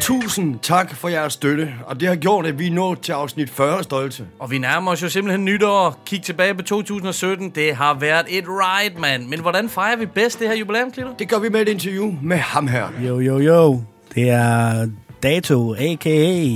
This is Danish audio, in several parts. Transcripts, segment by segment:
Tusind tak for jeres støtte, og det har gjort, at vi er nået til afsnit 40 stolte. Og vi nærmer os jo simpelthen nytår. Kig tilbage på 2017. Det har været et ride, mand. Men hvordan fejrer vi bedst det her jubilæum, Klito? Det gør vi med et interview med ham her. Jo, jo, jo. Det er Dato, a.k.a.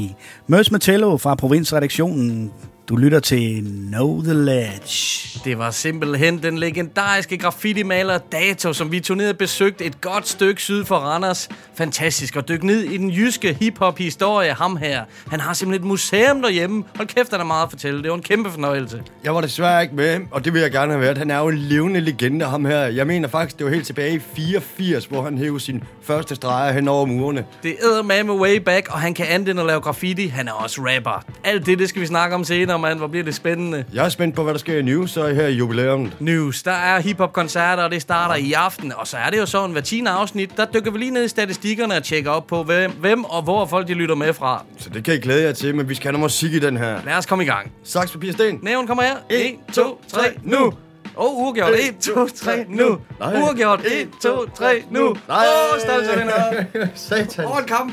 Møs Matello fra provinsredaktionen. Du lytter til Know The Ledge. Det var simpelthen den legendariske graffiti-maler Dato, som vi turnerede besøgt et godt stykke syd for Randers. Fantastisk at dykke ned i den jyske hip-hop-historie, ham her. Han har simpelthen et museum derhjemme. Hold kæft, han er meget at fortælle. Det var en kæmpe fornøjelse. Jeg var desværre ikke med, og det vil jeg gerne have været. Han er jo en levende legende, ham her. Jeg mener faktisk, det var helt tilbage i 84, hvor han hævde sin første streger hen over murene. Det æder med way back, og han kan andet end at lave graffiti. Han er også rapper. Alt det, det skal vi snakke om senere, mand. Hvor bliver det spændende. Jeg er spændt på, hvad der sker i News, så her i jubilæumet. News. Der er hiphop-koncerter, og det starter i aften. Og så er det jo sådan, hver 10. afsnit, der dykker vi lige ned i statistikkerne og tjekker op på, hvem, hvem og hvor folk de lytter med fra. Så det kan I glæde jer til, men vi skal have noget musik i den her. Lad os komme i gang. Saks, papir, sten. Nævn kommer her. 1, 2, 3, nu! Åh, oh, uafgjort. 1, 2, 3, nu! Nej. Uafgjort. 1, 2, 3, nu! Nej. Åh, oh, stolte vinder! Satan. Åh, en kamp!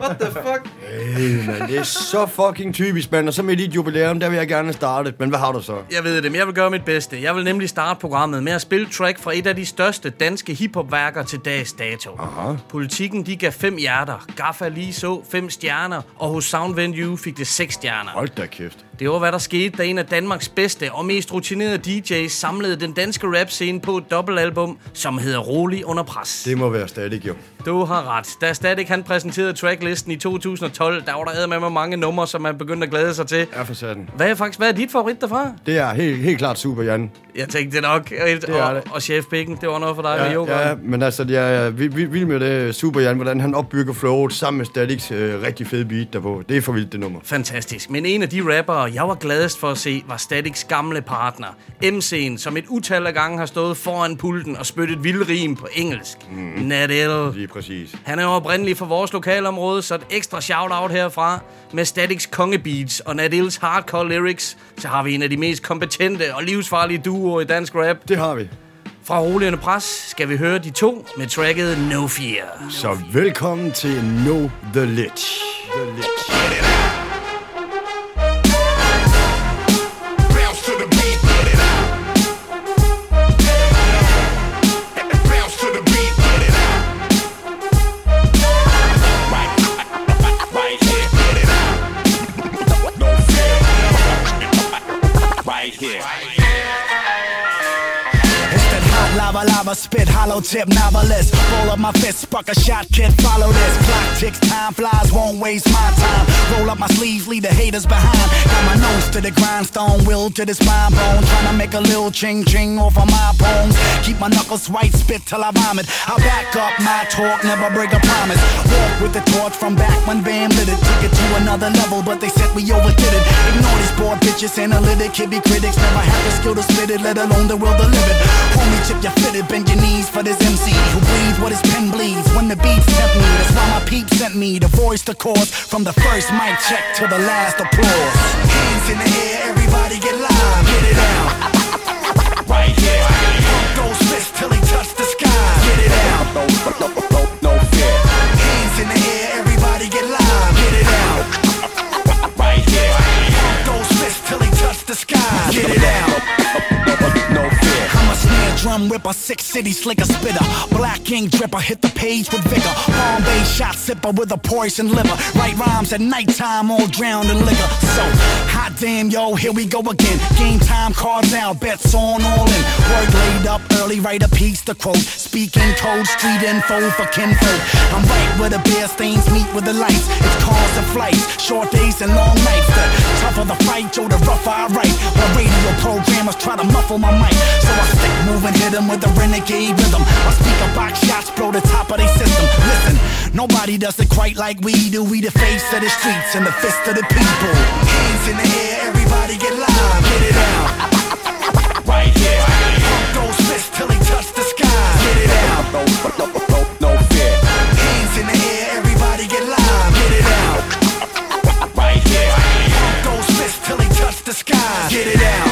What the fuck? Hey, man, det er så fucking typisk, mand. Og så midt i et jubilæum, der vil jeg gerne starte. Men hvad har du så? Jeg ved det, men jeg vil gøre mit bedste. Jeg vil nemlig starte programmet med at spille track fra et af de største danske hiphopværker til dags dato. Aha. Politikken, de gav fem hjerter. Gaffa lige så fem stjerner, og hos Sound Venue fik det seks stjerner. Hold da kæft. Det var, hvad der skete, da en af Danmarks bedste og mest rutinerede DJ's samlede den danske rap-scene på et dobbeltalbum, som hedder Rolig under pres. Det må være stadig, jo. Du har ret. Da Static han præsenterede tracklisten i 2012, der var der med mig mange numre, som man begyndte at glæde sig til. Ja, for satan. Hvad er faktisk hvad er dit favorit derfra? Det er helt, helt klart super, Jan. Jeg tænkte det nok. Det er og, det. og Chef Picken, det var noget for dig med yoga. Ja, ja, men altså, jeg er vild, vild med det super, Jan, hvordan han opbygger flowet sammen med Statics øh, rigtig fede beat derpå. Det er for vildt, det nummer. Fantastisk. Men en af de rappere, jeg var gladest for at se, var Statics gamle partner. MC'en, som et utal af gange har stået foran pulten og spyttet vildrim på engelsk. Mm. Nadel. Lige præcis. Han er jo oprindelig fra vores lokalområde, så et ekstra shout-out herfra. Med Statics kongebeats og Nadils hardcore lyrics, så har vi en af de mest kompetente og livsfarlige duoer i dansk rap. Det har vi. Fra Roligende Pres skal vi høre de to med tracket No Fear. Så velkommen til Know The Lich. The Lich. Lava spit hollow tip novelist. Roll up my fist, spark a shot, kid. Follow this. Clock ticks, time flies, won't waste my time. Roll up my sleeves, leave the haters behind. Got my nose to the grindstone, will to the spine bone. Tryna make a little ching ching off of my bones. Keep my knuckles white, spit till I vomit. I back up my talk, never break a promise. Walk with the torch from back when Bam lit it. Took it to another level, but they said we overdid it. Ignore these poor bitches, analytic, kid be critics. Never had the skill to spit it, let alone the will to live it. Homie, chip your fitted, bend your knees for this MC who what his pen bleeds. When the beats tempt me, that's why my peeps sent me to voice the from the first mic check to the last applause. Hands in the air, everybody get live, get it out. Drum ripper, six city slicker spitter. Black ink dripper, hit the page with vigor. Bombay shot sipper with a poison liver. Write rhymes at nighttime, all drowned in liquor. So, hot damn, yo, here we go again. Game time, cards out, bets on all in. Work laid up early, write a piece to quote. Speaking code, street info for kinfolk. I'm right where the bear stains meet with the lights. It's cars and flights, short days and long nights. The tougher the fight, yo, the rougher I write. While radio programmers try to muffle my mic. So I stick moving, hit 'em with the renegade rhythm. My speaker box shots blow the top of their system. Listen, nobody does it quite like we do. We the face of the streets and the fist of the people. Hands in the air, everybody get live, get it out. Right here. no, fear. Hands in the air, everybody get get it out. Right here. Those fists till they touch the sky, get it out.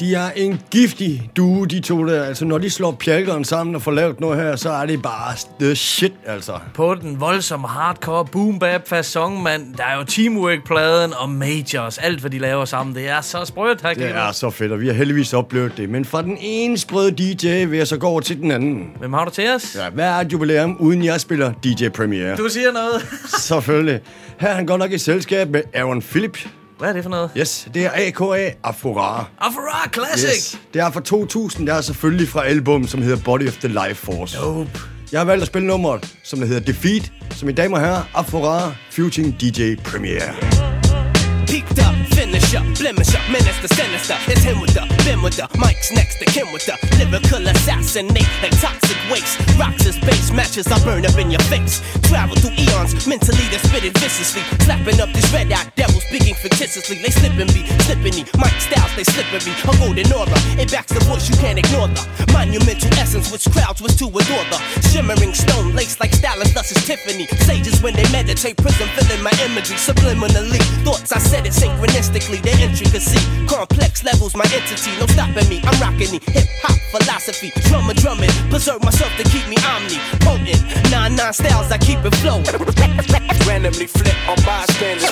De er en giftig duo, de to der. Altså, når de slår pjalkeren sammen og får lavet noget her, så er det bare the shit, altså. På den voldsomme hardcore boom bap fasong, mand. Der er jo Teamwork-pladen og Majors. Alt, hvad de laver sammen. Det er så sprødt, her, Det er så fedt, og vi har heldigvis oplevet det. Men fra den ene sprøde DJ vil jeg så gå over til den anden. Hvem har du til os? Ja, hvad er et jubilæum, uden jeg spiller DJ Premiere? Du siger noget. Selvfølgelig. Her er han godt nok i selskab med Aaron Philip. Hvad er det for noget? Yes, det er AKA Afora. Afra Classic! Yes. Det er fra 2000, det er selvfølgelig fra album, som hedder Body of the Life Force. Dope. Jeg har valgt at spille nummeret, som der hedder Defeat, som i damer og herrer, Afora Futing DJ Premiere. Peaked up, finish up, blemish up, menace the sinister. It's him with the, been with the, Mike's next to Kim with the lyrical assassinate like toxic waste. Rocks his base matches, I burn up in your face. Travel through eons, mentally they're spitting viciously. Slapping up these red eyed devils, speaking fictitiously. They slipping me, slipping me. Mike styles, they slippery. A golden aura, it backs the voice, you can't ignore the monumental essence which crowds was to adore the shimmering stone laced like stylus, thus is Tiffany. Sages when they meditate, prism filling my imagery subliminally. Thoughts I said it synchronistically, their intricacy. Complex levels, my entity, no stopping me. I'm rocking the hip hop philosophy. Drummer drumming, preserve myself to keep me omni. Potent, nine nine styles, I keep it flowing. Randomly flip on bystanders.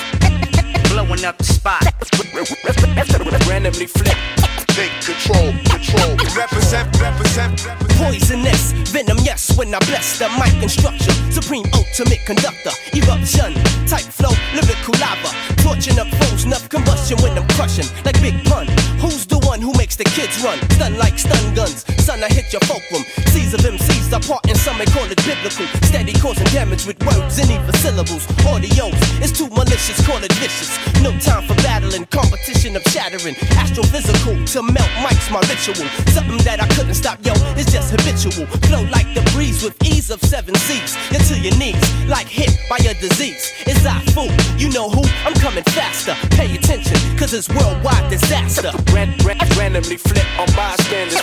Blowing up the spot. Randomly flip. Take control, control. Represent, represent, represent. Poisonous, venom, yes, when I bless the mic instruction. Supreme ultimate conductor, eruption, type flow, lyrical lava. Torching up foes, enough combustion when I'm crushing, like Big Pun. Who's the one who makes the kids run? Stun like stun guns, son, I hit your fulcrum. Seas of MCs part, and some may call it biblical. Steady causing damage with words and even syllables. Audios, it's too malicious, call it vicious. No time for battling, competition shattering. Astrophysical, to melt mics, my ritual. Something that I couldn't stop, yo, it's just habitual. Flow like the breeze with ease of seven seas. You're to your knees, like hit by a disease. It's I fool, you know who? I'm coming faster. Pay attention, cause it's worldwide disaster. Ran, ran, randomly flip on bystanders.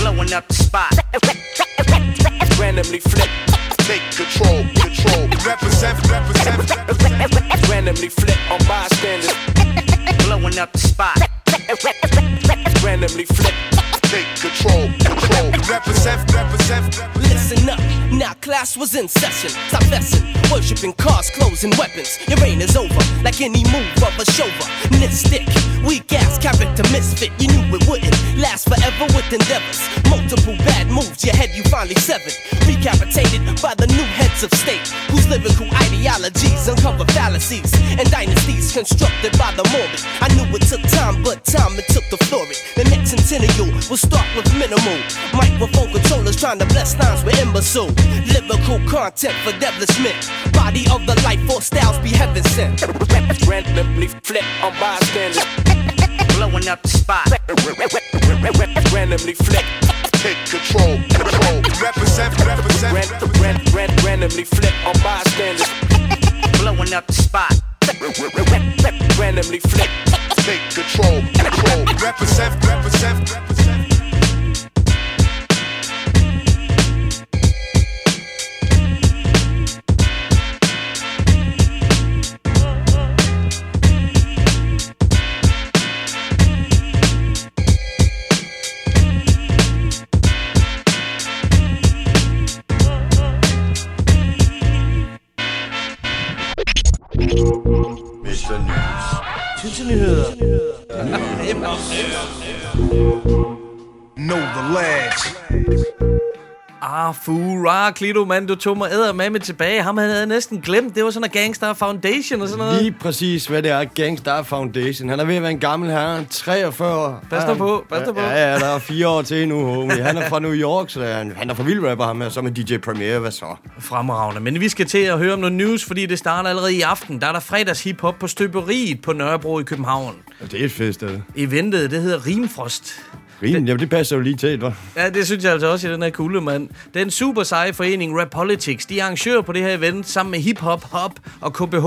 Blowing up the spot. Randomly flip. Take control, control. Represent, represent, represent. Randomly flip on bystanders. Blowing up the spot. Randomly flip. Take control, control. Represent, represent, represent. Now class was in session. Messing, worshipping cars, clothes, and weapons. Your reign is over, like any move of a chauvinistic. Weak ass character misfit, you knew it wouldn't last forever with endeavors. Multiple bad moves, your head you finally severed. Recapitated by the new heads of state, whose lyrical ideologies uncover fallacies and dynasties constructed by the morbid. I knew it took time, but time it took the floor it. The next centennial will start with minimal. Microphone controllers trying to bless lines with imbecile. Lyrical content for devilishment. Body of the life force styles be heaven sent. Randomly flip on bystanders. Blowing up the spot. Randomly flip. Take control, control. Represent, represent, represent. Ran, ran, randomly flip on bystanders. Blowing up the spot. Randomly flip. Take control, control. Represent, represent, represent. Know the ledge. Ah, fura, Klito, mand, du tog mig æder med tilbage. Ham havde jeg næsten glemt. Det var sådan en Gangstar Foundation og sådan noget. Lige præcis, hvad det er, Gangstar Foundation. Han er ved at være en gammel herre, 43 år. Pas Han- på, pas nu på. Ja, ja, der er fire år til nu, homie. Han er fra New York, så han, han er fra vild rapper, ham her, så med DJ Premier, hvad så? Fremragende. Men vi skal til at høre om noget news, fordi det starter allerede i aften. Der er der fredags hiphop på Støberiet på Nørrebro i København. Det er et fedt sted. Eventet, det hedder Rimfrost. Rim, jamen det passer jo lige til, hva'? Ja, det synes jeg altså også i den her kulde, mand. Den super seje forening Rap Politics, de er arrangører på det her event sammen med Hip Hop Hop og KBH+.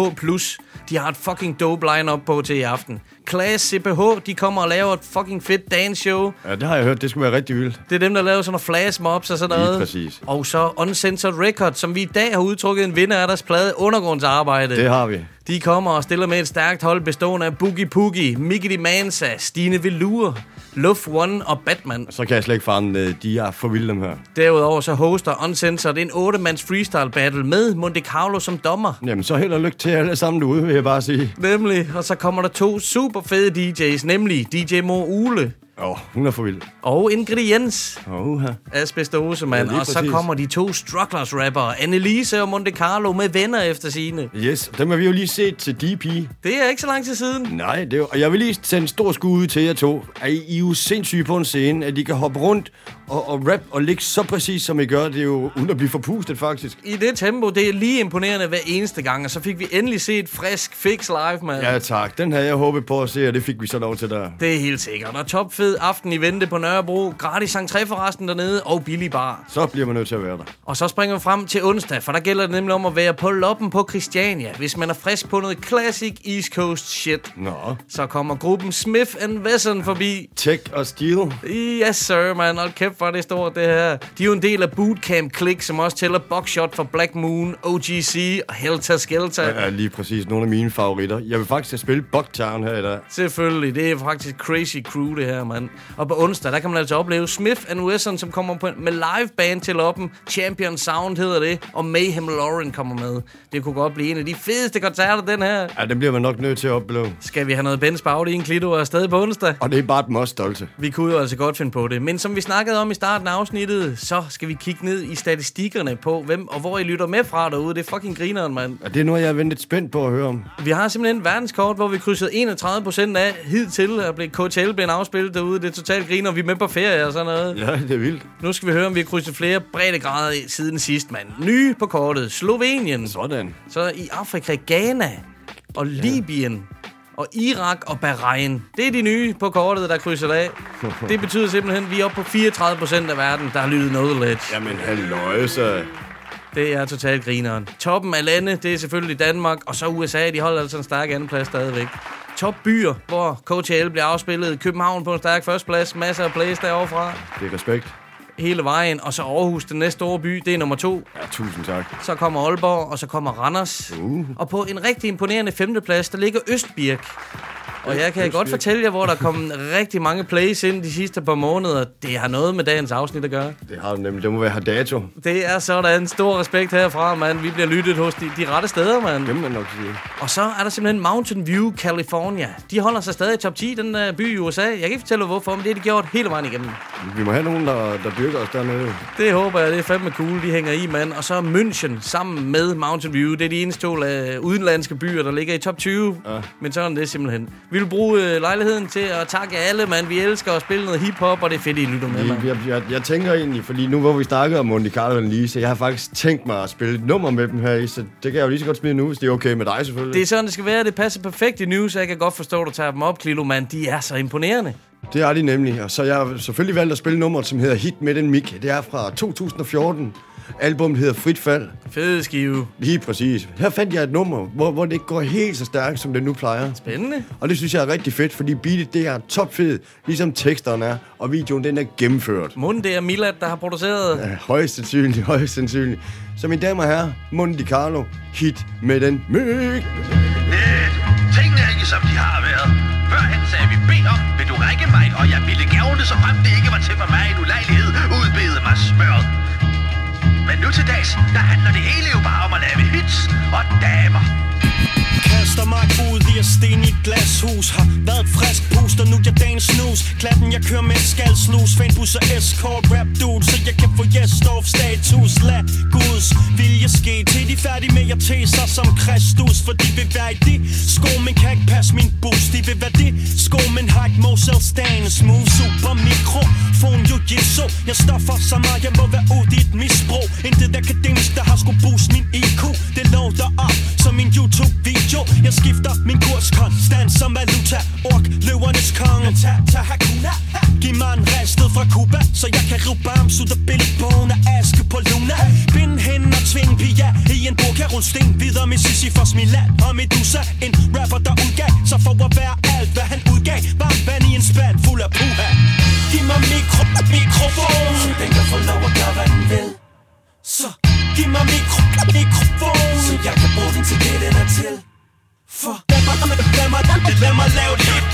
De har et fucking dope line-up på til i aften. Class CPH, de kommer og laver et fucking fedt dance show. Ja, det har jeg hørt. Det skulle være rigtig vildt. Det er dem, der laver sådan nogle flash mobs og sådan Lige noget. præcis. Og så Uncensored Record, som vi i dag har udtrukket en vinder af deres plade Undergrundsarbejde. Det har vi. De kommer og stiller med et stærkt hold bestående af Boogie Poogie, Mickey Mansa, Stine Velour, Luff One og Batman. Så kan jeg slet ikke fange det. De er for vilde, dem her. Derudover så hoster Uncensored en 8-mands freestyle battle med Monte Carlo som dommer. Jamen, så held og lykke til alle sammen derude, vil jeg bare sige. Nemlig, og så kommer der to super fede DJ's, nemlig DJ Mo Ule Åh, oh, hun er for vild. og Ingrediens Åh, uh Asbestose, mand. Ja, og så præcis. kommer de to Strugglers rapper, Annelise og Monte Carlo med venner efter sine. Yes, dem har vi jo lige set til DP. Det er ikke så lang tid siden. Nej, det er, jo- og jeg vil lige sende en stor skud ud til jer to. At I, I er jo sindssyge på en scene, at I kan hoppe rundt og, og rap og ligge så præcis, som I gør. Det er jo uden at blive forpustet, faktisk. I det tempo, det er lige imponerende hver eneste gang, og så fik vi endelig set frisk fix live, mand. Ja, tak. Den havde jeg håbet på at se, og det fik vi så lov til der. Det er helt sikkert. Og topfed aften i vente på Nørrebro. Gratis entré forresten dernede og billig bar. Så bliver man nødt til at være der. Og så springer vi frem til onsdag, for der gælder det nemlig om at være på loppen på Christiania. Hvis man er frisk på noget classic East Coast shit, Nå. så kommer gruppen Smith Wesson forbi. Tech og Steel. Yes, sir, man. Hold kæft, hvor er det stort, det her. De er jo en del af Bootcamp Click, som også tæller Buckshot for Black Moon, OGC og Helter Skelter. Ja. er lige præcis nogle af mine favoritter. Jeg vil faktisk have spillet Bucktown her i dag. Selvfølgelig, det er faktisk crazy crew det her, mand. Og på onsdag, der kan man altså opleve Smith Wesson, som kommer på, med live band til loppen. Champion Sound hedder det, og Mayhem Lauren kommer med. Det kunne godt blive en af de fedeste koncerter, den her. Ja, den bliver man nok nødt til at opleve. Skal vi have noget Benz Baudi i en klito og afsted på onsdag? Og det er bare dem også stolte. Vi kunne jo altså godt finde på det. Men som vi snakkede om i starten af afsnittet, så skal vi kigge ned i statistikkerne på, hvem og hvor I lytter med fra derude. Det er fucking grineren, mand. Ja, det er noget, jeg er ventet spændt på at høre om. Vi har simpelthen en verdenskort, hvor vi krydsede 31 procent af hidtil at blive KTL blev afspillet derude. Det er totalt griner, vi er med på ferie og sådan noget. Ja, det er vildt. Nu skal vi høre, om vi har krydset flere breddegrader siden sidst, mand. Nye på kortet, Slovenien. Sådan. Så i Afrika, Ghana og Libyen og Irak og Bahrain. Det er de nye på kortet, der krydser af. Det betyder simpelthen, at vi er oppe på 34 procent af verden, der har lyttet noget Ledge. Jamen, halløj, så... Det er totalt grineren. Toppen af lande, det er selvfølgelig Danmark, og så USA, de holder altså en stærk andenplads stadigvæk. Top byer, hvor KTL bliver afspillet. København på en stærk førsteplads. Masser af plays derovre. Det er respekt. Hele vejen. Og så Aarhus, den næste store by, det er nummer to. Ja, tusind tak. Så kommer Aalborg, og så kommer Randers. Uh. Og på en rigtig imponerende femteplads, der ligger Østbirk. Og jeg kan godt fortælle jer, hvor der er kommet rigtig mange plays ind de sidste par måneder. Det har noget med dagens afsnit at gøre. Det har du nemlig. Det må være dato. Det er sådan. Stor respekt herfra, mand. Vi bliver lyttet hos de, de rette steder, mand. Det må man nok sige. Og så er der simpelthen Mountain View, California. De holder sig stadig i top 10, den uh, by i USA. Jeg kan ikke fortælle, hvorfor, men det har de gjort hele vejen igennem. Vi må have nogen, der, der dyrker os dernede. Det håber jeg, det er fandme cool, de hænger i, mand. Og så er München sammen med Mountain View. Det er de eneste to uh, udenlandske byer, der ligger i top 20. Ja. Men sådan er det simpelthen. Vi vil bruge uh, lejligheden til at takke alle, mand. Vi elsker at spille noget hiphop, og det er fedt, I lytter med, mand. Jeg, jeg, jeg tænker egentlig, fordi nu hvor vi snakker om Monte Carlo og Lise, jeg har faktisk tænkt mig at spille et nummer med dem her i, så det kan jeg jo lige så godt smide nu, hvis det er okay med dig selvfølgelig. Det er sådan, det skal være. Det passer perfekt i news, så jeg kan godt forstå, at du tager dem op, Klilo, mand. De er så imponerende. Det er de nemlig, og så jeg har selvfølgelig valgt at spille nummeret, som hedder Hit med den Mik. Det er fra 2014. Albummet hedder Frit Fald. Fed skive. Lige præcis. Her fandt jeg et nummer, hvor, hvor det ikke går helt så stærkt, som det nu plejer. Spændende. Og det synes jeg er rigtig fedt, fordi beatet det er topfed, ligesom teksterne er, og videoen den er gennemført. Munden, det er Milad, der har produceret. Ja, højst sandsynligt, højst sandsynligt. Så mine damer og herrer, Monte Carlo, hit med den myg. Net. Tingene er ikke som de har været. Førhen sagde vi, bed om, vil du række mig, og jeg ville gavne, så frem det ikke var til for mig en ulejlighed, udbede mig smøret. Men nu til dags, der handler det hele jo bare om at lave hits og damer kaster mig ud i at sten i et glashus. Har været frisk puster, nu jeg dagens snus. Klatten, jeg kører med skalslus Fanbus og escort rap dude Så jeg kan få yes off status. Lad Guds vilje ske. Til de færdige med at tage sig som Kristus. For de vil være i det. Sko, men kan ikke passe min boost De vil være det. Sko, men har ikke Mosel Stan Smooth super mikro. Phone jiu-jitsu Jeg stoffer så meget, jeg må være ud i et misbrug. Intet akademisk, der har skulle boost min IQ Det låter op som min YouTube-video. Jeg skifter min kurs konstant som valuta. Ork, løvernes konge. Ta, ta, hakuna Giv mig en ristet fra Cuba Så jeg kan rive bams ud af billedbogen af aske på Luna. Bind hende og tving Pia I en burka rulle sten Videre med Sisyfos Milan og Medusa. En rapper der udgav Så for at være alt hvad han udgav. Var vand i en spand fuld af puha. Giv mig mikro, mikrofon. Så den kan få lov at gøre hvad den vil. Så giv mig mikro, mikrofon. Så jeg kan bruge den til det den er til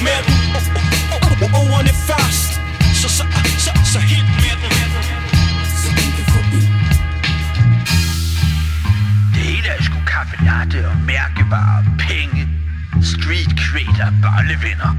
med den Ordene først Så, så, så, så hit med den Så den kan få ild Det hele er sgu kaffe latte og mærkevarer og penge. Street creator bollevinder.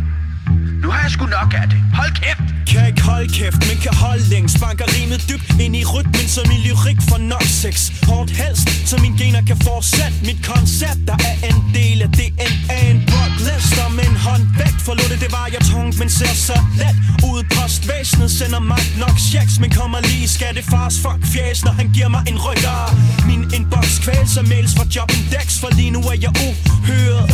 Nu har jeg sgu nok af det. Hold kæft! Kan ikke holde kæft, men kan holde længst. Banker rimet dybt ind i rytmen som min lyrik for nok sex. Hårdt helst, så min gener kan fortsætte. Mit koncept, der er en del af DNA'en Brock Lester med en hånd væk Forlod det var jeg tungt, men ser så let ud. Postvæsenet sender mig nok checks Men kommer lige i skattefars fuck fjæs Når han giver mig en rykker. Min inbox kvæls og mails fra Jobindex For lige nu er jeg uhørt.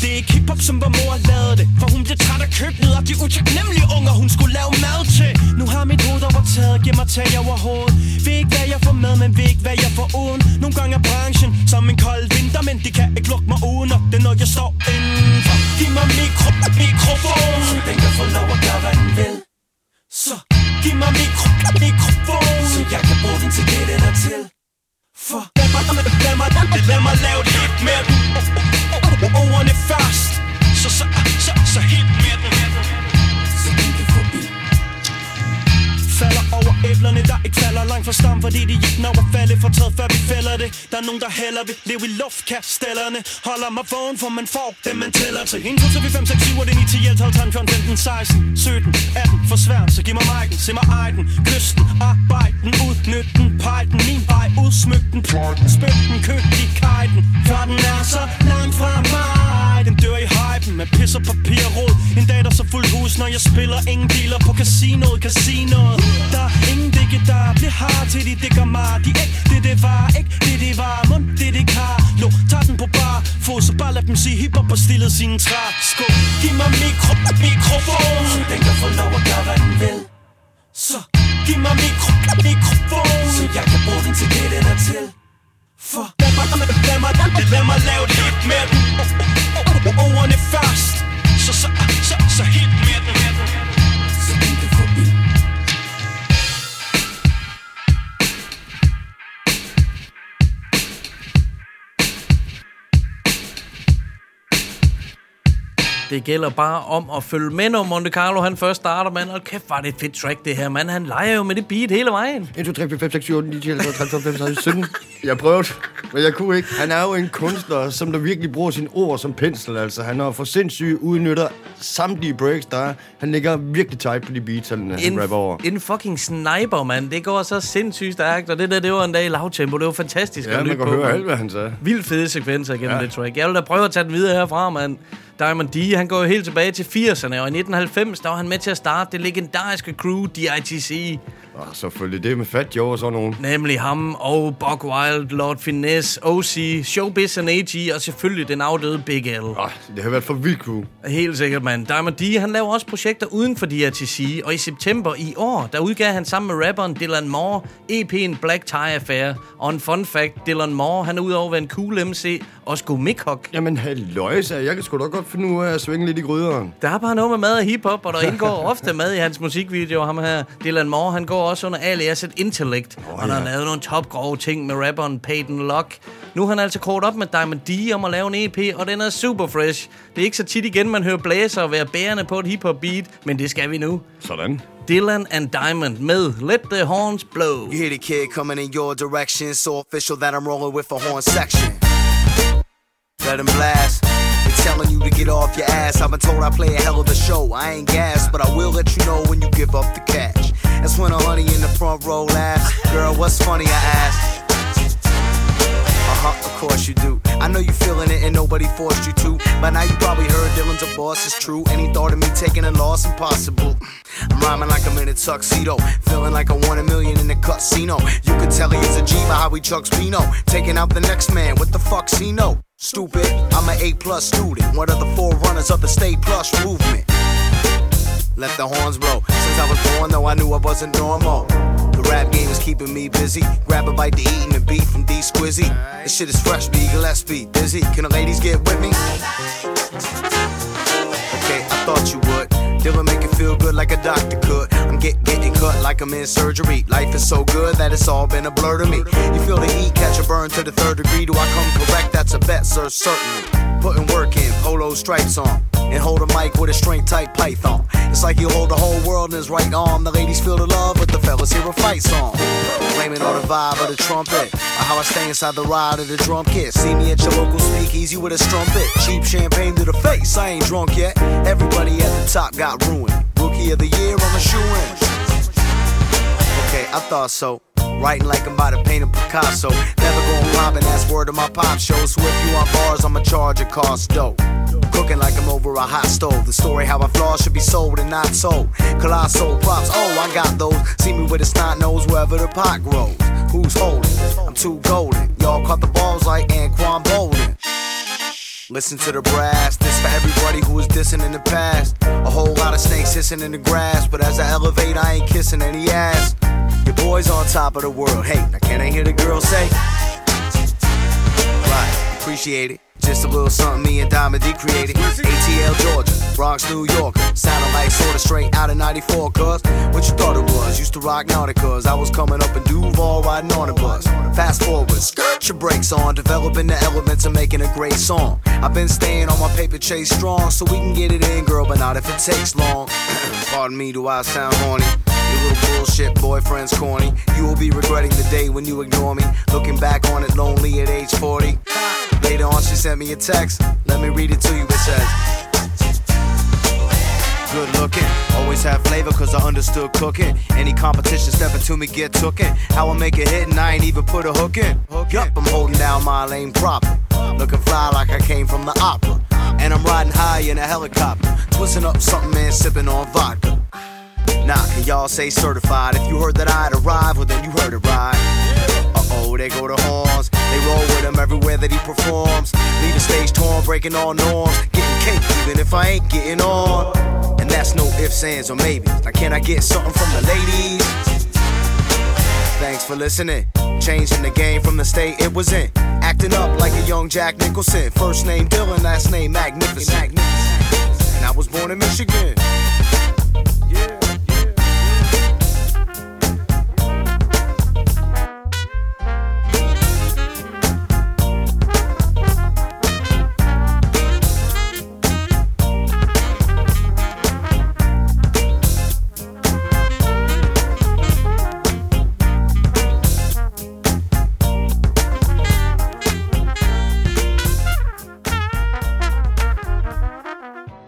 Det er ikke hiphop, som var mor lavede det For hun blev træt af køb og de utaknemmelige unger, hun skulle lave mad til. Nu har mit hoved overtaget, giv mig tag over hovedet Ved ikke hvad jeg får med, men ved ikke hvad jeg får uden. Nogle gange er branchen som en kold vinter Men de kan ikke lukke mig uden, og det er når jeg står indenfor. Giv mig mikro, mikrofon. Så den kan få lov at gøre hvad den vil. Så giv mig mikro, mikrofon. Så jeg kan bruge den til det den er til. For lad mig, lad mig, lad mig lave et hit med den Ordene først. Så, så, så, så helt med den Falder over æblerne, der ikke falder. Langt fra stam Fordi de ikke når at falde. For taget, før vi fælder det. Der er nogen, der heller vil leve i luftkastellerne Holder mig vågen, for man får det, man tæller til. 1, 2, 3, 4, 5, 6, 7, 8, 9, 10, 11, 12, 13, 14, 15, 16, 17, 18 For svært, så giv mig mic'en, se mig ejden Kysten, arbejde den, udnyt den Pej den, min vej, udsmyk den. Spyt den, køb i kajten For den er så langt fra mig. Den dør i hypen med pis og papir rod En dag der så fuld hus, når jeg spiller Ingen dealer på casinoet, casinoet. Der er ingen digge, der bliver hard til de digger mig. De ikke det, det var, ikke det, det var. Mund, det, det kar Lå, tag den på bar Få, så bare lad dem sige hiphop og stille sine træsko Giv mig mikro, mikrofon. Så den kan få lov at gøre, hvad den vil. Så giv mig mikro, mikrofon. Så jeg kan bruge den til det, den er til. For lad mig, lad mig, lad mig lave et hit med den. Ordene først Så, så, så, så hit med den Så Det gælder bare om at følge med, når Monte Carlo han først starter, mand. Og kæft, var det et fedt track, det her, mand. Han leger jo med det beat hele vejen. 1, 2, 3, 4, 5, 6, 7, 8, 9, 10, 11, 12, 13, 14, 15, 16, 17. Jeg prøvede, men jeg kunne ikke. Han er jo en kunstner, som der virkelig bruger sine ord som pensel. Altså, han har for sindssygt udnytter samtlige breaks, der er. Han ligger virkelig tight på de beats, han, han rapper over. en fucking sniper, mand. Det går så sindssygt stærkt, og det der, det var en dag i lavtempo. Det var fantastisk Ja, at man lytte kan på. høre mand. alt, hvad han sagde. Vildt fede sekvenser gennem ja. Ja. det track. Jeg vil da prøve at tage den videre herfra, mand. Diamond D, han går jo helt tilbage til 80'erne, og i 1990, der var han med til at starte det legendariske crew, DITC. Og selvfølgelig det med Fat Joe og sådan nogen. Nemlig ham og Buck Wild, Lord Finesse, OC, Showbiz and AG, og selvfølgelig den afdøde Big L. Oh, det har været for vildt crew. Helt sikkert, mand. Diamond D, han laver også projekter uden for DRTC, og i september i år, der udgav han sammen med rapperen Dylan Moore EP'en Black Tie Affair. Og en fun fact, Dylan Moore, han er udover at være en cool MC, og sgu Mikhok. Jamen, halløjsa, jeg kan sgu da godt finde ud af at svinge lidt i gryderen. Der er bare noget med mad og hiphop, og der indgår ofte mad i hans musikvideoer. Ham her, Dylan Moore, han går også under aliaset Intellect. Oh, og han har ja. lavet nogle topgrove ting med rapperen Peyton Lock. Nu er han altså kort op med Diamond D om at lave en EP, og den er super fresh. Det er ikke så tit igen, man hører blæser og være bærende på et hiphop beat, men det skal vi nu. Sådan. Dylan and Diamond med Let the Horns Blow. You hear the kid coming in your direction, so official that I'm rolling with a horn section. Let him blast. to get off your ass. I've been told I play a hell of a show. I ain't gas, but I will let you know when you give up the cash. That's when a honey in the front row laughs. Girl, what's funny? I ask. Uh huh, of course you do. I know you feeling it and nobody forced you to. But now you probably heard Dylan's a boss, it's true. Any thought of me taking a loss impossible. I'm rhyming like I'm in a tuxedo. Feeling like I won a million in the casino. You could tell he is a G by how he chucks Pino. Taking out the next man, what the fuck's he know? Stupid, I'm an A plus student. One of the four runners of the Stay Plus movement. Let the horns blow. Since I was born, though, I knew I wasn't normal. The rap game is keeping me busy. Grab a bite to eat and a beat from D Squizzy. This shit is fresh, B. Gillespie. Dizzy, can the ladies get with me? Okay, I thought you would. Dylan make it feel good like a doctor could. I'm get, getting cut like I'm in surgery. Life is so good that it's all been a blur to me. You feel the heat, catch a burn to the third degree. Do I come correct? That's a bet, sir, certainly. Putting work in, polo stripes on. And hold a mic with a string tight python. It's like you hold the whole world in his right arm. The ladies feel the love, but the fellas hear a fight song. Blaming on the vibe of the trumpet. Or how I stay inside the ride of the drum kit. See me at your local speakeasy with a strumpet. Cheap champagne to the face, I ain't drunk yet. Everybody at the top got ruined. Rookie of the year, I'm a shoe in. Okay, I thought so. Writing like I'm about to paint a Picasso. Never going robbing, that's word of my pop show. So if you want bars, I'ma charge a cost dough. Cooking like I'm over a hot stove. The story how I flaw should be sold and not sold. Colossal props, oh, I got those. See me with a snot nose wherever the pot grows. Who's holding? I'm too golden. Y'all caught the balls like Anquan Bolden. Listen to the brass. This for everybody who was dissing in the past. A whole lot of snakes hissing in the grass. But as I elevate, I ain't kissing any ass. Your boy's on top of the world. Hey, now can I hear the girl say? Appreciate it. Just a little something me and Diamond D created. ATL Georgia, Bronx, New York. Sounding like sorta straight out of 94, cuz. What you thought it was? Used to rock Nauticas. I was coming up in Duval riding on a bus. Fast forward, skirt your brakes on. Developing the elements and making a great song. I've been staying on my paper chase strong so we can get it in, girl, but not if it takes long. Pardon me, do I sound horny? Bullshit boyfriend's corny. You will be regretting the day when you ignore me. Looking back on it lonely at age 40. Later on, she sent me a text. Let me read it to you. It says, Good looking, always have flavor cause I understood cooking. Any competition stepping to me, get tookin'. How I make a hit and I ain't even put a hook in. Yup, I'm holding down my lane proper. Looking fly like I came from the opera. And I'm riding high in a helicopter. Twisting up something, man, sipping on vodka. Nah, can y'all say certified? If you heard that I'd arrive, well then you heard it right. Uh oh, they go to horns. They roll with him everywhere that he performs. Leave the stage torn, breaking all norms. Getting cake even if I ain't getting on. And that's no ifs, ands, or maybes. Now can I get something from the ladies? Thanks for listening. Changing the game from the state it was in. Acting up like a young Jack Nicholson. First name Dylan, last name Magnificent. And I was born in Michigan.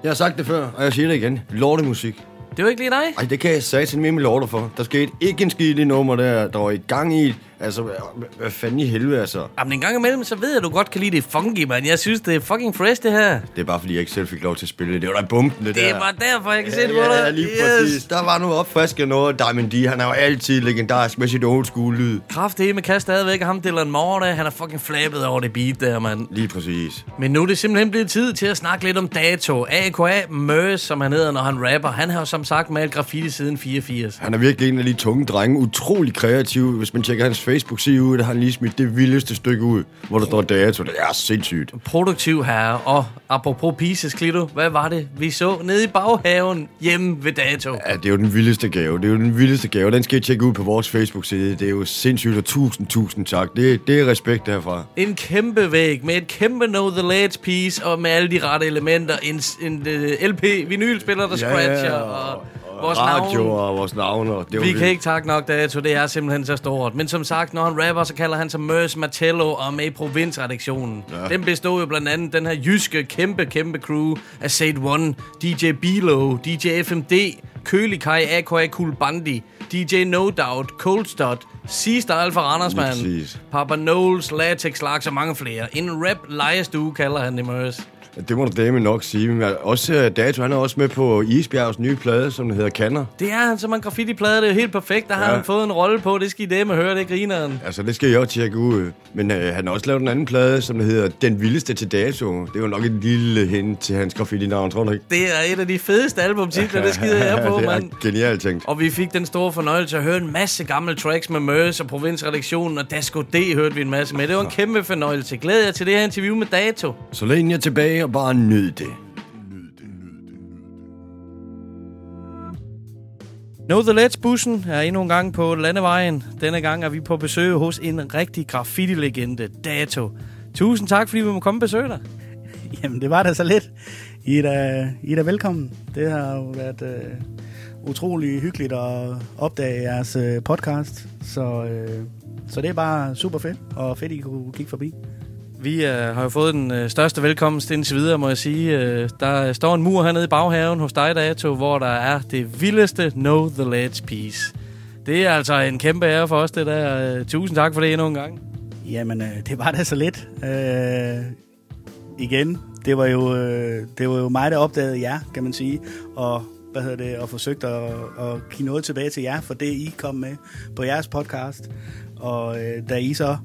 Jeg har sagt det før, og jeg siger det igen. Lortemusik. Det var ikke lige dig. Ej, det kan jeg satan med med lorter for. Der skete ikke en skid i det nummer der. Der var i gang i. Altså, hvad, fanden i helvede, altså. Jamen, en gang imellem, så ved jeg, at du godt kan lide det funky, man. Jeg synes, det er fucking fresh, det her. Det er bare fordi, jeg ikke selv fik lov til at spille det. Det var da bumpen, det, Det der. er bare derfor, jeg kan se det på ja, dig. ja, lige præcis. Der var noget opfriskende noget. Diamond D, han er jo altid legendarisk med sit old school lyd. Kraft med kan stadigvæk og ham Dylan Moore, der, han er fucking flabet over det beat der, mand. Lige præcis. Men nu er det simpelthen blevet tid til at snakke lidt om Dato. AKA Mørs, som han hedder, når han rapper. Han har jo som sagt malet graffiti siden 84. Han er virkelig en af de tunge drenge. Utrolig kreativ. Hvis man tjekker hans Facebook-side ud, der har lige smidt det vildeste stykke ud, hvor der står dato. Det er sindssygt. Produktiv herre. Og apropos Pieces, Klito, hvad var det, vi så nede i baghaven hjemme ved Dato? Ja, det er jo den vildeste gave. Det er jo den vildeste gave. Den skal I tjekke ud på vores Facebook-side. Det er jo sindssygt, og tusind, tusind tak. Det, det er respekt derfra. En kæmpe væg med et kæmpe Know The Ledge piece og med alle de rette elementer. En, en uh, LP, vinylspiller, der Ja, scratcher. og- vores radio navn. og vores navne. Og det var Vi vildt. kan ikke takke nok dato, det er simpelthen så stort. Men som sagt, når han rapper, så kalder han sig Mørs Martello og er med i provinsredaktionen. Ja. Den bestod jo blandt andet den her jyske, kæmpe, kæmpe crew af Sade One, DJ Bilo, DJ FMD, Kølig Kai, AKA Cool Bandi, DJ No Doubt, Cold Stud, C-Style præcis. Papa Knowles, Latex Laks og mange flere. En rap lejestue kalder han det, Mørs. Det må du dame nok sige. Men også øh, Dato, han er også med på Isbjergs nye plade, som hedder Kanner. Det er han som en graffiti-plade, det er helt perfekt. Der har Ja. han fået en rolle på, det skal I dem høre, det griner han. Altså, det skal jeg også tjekke ud. Men øh, han har også lavet en anden plade, som der hedder Den Vildeste til Dato. Det er jo nok et lille hint til hans graffiti-navn, tror du ikke? Det er et af de fedeste albumtitler, det skider jeg på, det er mand. genialt tænkt. Og vi fik den store fornøjelse at høre en masse gamle tracks med Mørs og Provinsredaktionen, og Dasko D hørte vi en masse med. Det var en kæmpe fornøjelse. Glæder jer til det her interview med Dato. Så læn jer tilbage og bare nyd det. Know The Ledge-bussen er endnu en gang på landevejen. Denne gang er vi på besøg hos en rigtig graffiti-legende, Dato. Tusind tak, fordi vi må komme og besøge dig. Jamen, det var da så lidt. I er da, I er da velkommen. Det har jo været øh, utrolig hyggeligt at opdage jeres øh, podcast. Så, øh, så det er bare super fedt, og fedt, I kunne kigge forbi. Vi øh, har jo fået den øh, største velkomst indtil videre, må jeg sige. Øh, der øh, står en mur hernede i baghaven hos dig, Dato, hvor der er det vildeste Know The Ledge piece. Det er altså en kæmpe ære for os, det der. Øh, tusind tak for det endnu en gang. Jamen, øh, det var da så lidt. Øh, igen, det var, jo, øh, det var jo mig, der opdagede jer, kan man sige. Og hvad hedder det, og forsøgte at, at give noget tilbage til jer, for det I kom med på jeres podcast. Og øh, da I så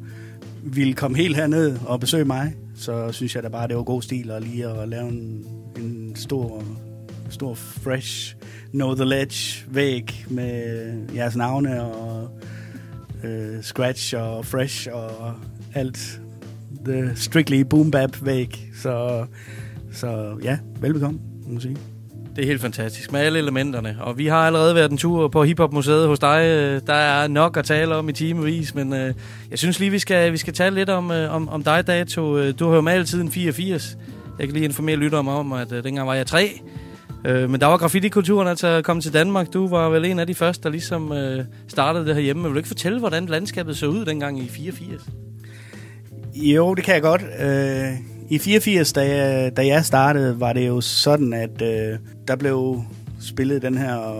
ville komme helt herned og besøge mig, så synes jeg da bare, det var god stil at lige at lave en, en stor, stor fresh Know The Ledge væg med jeres navne og øh, Scratch og Fresh og alt the strictly boom bap væg. Så, så ja, velbekomme, må sige. Det er helt fantastisk med alle elementerne. Og vi har allerede været en tur på Hip Museet hos dig. Der er nok at tale om i timevis, men øh, jeg synes lige, vi skal, vi skal tale lidt om, øh, om, om dig, Dato. Øh, du har jo malet siden 84. Jeg kan lige informere lytterne om, at øh, dengang var jeg tre. Øh, men der var graffiti-kulturen altså kommet til Danmark. Du var vel en af de første, der ligesom øh, startede det her hjemme. Vil du ikke fortælle, hvordan landskabet så ud dengang i 84? Jo, det kan jeg godt. Øh, i 84, da jeg, da jeg startede, var det jo sådan, at øh, der blev spillet den her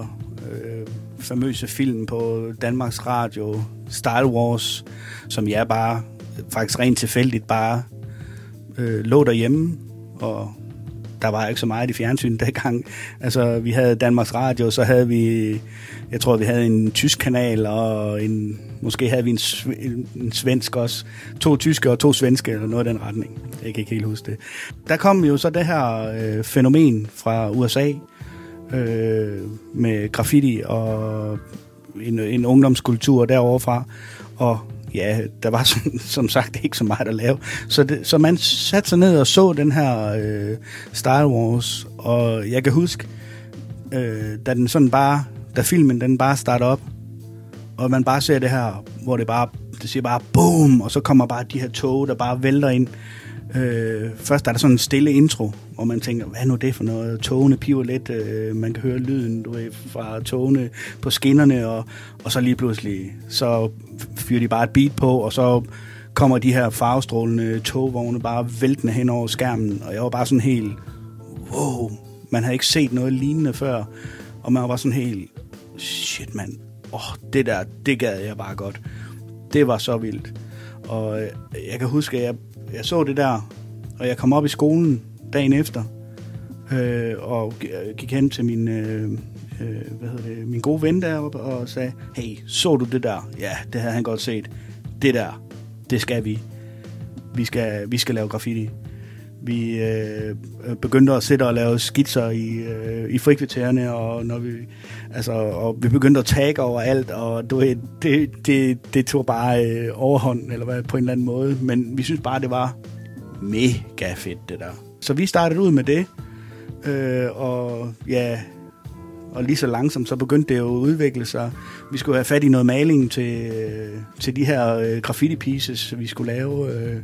øh, famøse film på Danmarks Radio, Style Wars, som jeg bare, faktisk rent tilfældigt, bare øh, lå derhjemme, og der var ikke så meget i fjernsyn dengang. Altså, vi havde Danmarks Radio, så havde vi, jeg tror, vi havde en tysk kanal, og en, måske havde vi en, sv- en, en svensk også. To tyske og to svenske, eller noget i den retning. Jeg kan ikke helt huske det. Der kom jo så det her øh, fænomen fra USA, øh, med graffiti og en, en ungdomskultur derovre fra. Og ja, der var som, som sagt ikke så meget at lave. Så, det, så man satte sig ned og så den her øh, Star Wars, og jeg kan huske, øh, da den sådan bare, da filmen den bare starter op, og man bare ser det her, hvor det bare, det siger bare boom, og så kommer bare de her tog, der bare vælter ind. Øh, Øh, først er der sådan en stille intro, hvor man tænker, hvad er nu det for noget? Togene piver lidt, øh, man kan høre lyden du ved, fra togene på skinnerne, og, og så lige pludselig, så fyrer de bare et beat på, og så kommer de her farvestrålende togvogne bare væltende hen over skærmen, og jeg var bare sådan helt, wow, man havde ikke set noget lignende før, og man var bare sådan helt, shit mand, åh, oh, det der, det gad jeg bare godt. Det var så vildt. Og øh, jeg kan huske, at jeg, jeg så det der, og jeg kom op i skolen dagen efter, øh, og gik hen til min, øh, øh, hvad hedder det, min gode ven deroppe, og sagde, hey, så du det der? Ja, det havde han godt set. Det der, det skal vi. Vi skal, vi skal lave graffiti. Vi øh, begyndte at sætte og lave skitser i, øh, i frikvartererne, og, når vi, altså, og vi begyndte at tagge over alt, og du ved, det, det, det tog bare øh, overhånd, eller hvad, på en eller anden måde. Men vi synes bare, det var mega fedt, det der. Så vi startede ud med det, øh, og ja, og lige så langsomt, så begyndte det jo at udvikle sig. Vi skulle have fat i noget maling til, øh, til de her øh, graffiti pieces, vi skulle lave. Øh,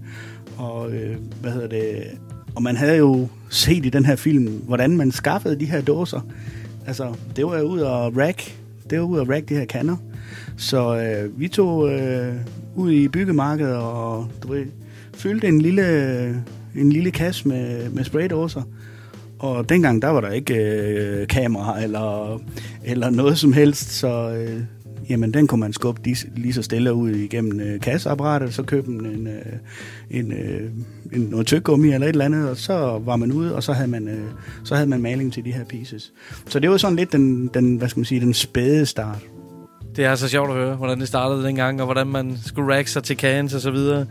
og øh, hvad hedder det? Og man havde jo set i den her film, hvordan man skaffede de her dåser. Altså, det var ud og rack. Det var ud og rack de her kanner. Så øh, vi tog øh, ud i byggemarkedet og du ved, fyldte en lille, en lille kasse med, med spraydåser. Og dengang, der var der ikke øh, kamera eller, eller noget som helst, så øh, jamen, den kunne man skubbe lige, lige så stille ud igennem øh, kasseapparatet, så købe en, en, øh, en, øh, en, noget tyggegummi eller et eller andet, og så var man ude, og så havde man, øh, så havde man maling til de her pieces. Så det var sådan lidt den, den hvad skal man sige, den spæde start. Det er så sjovt at høre, hvordan det startede dengang, og hvordan man skulle række sig til cans og så videre.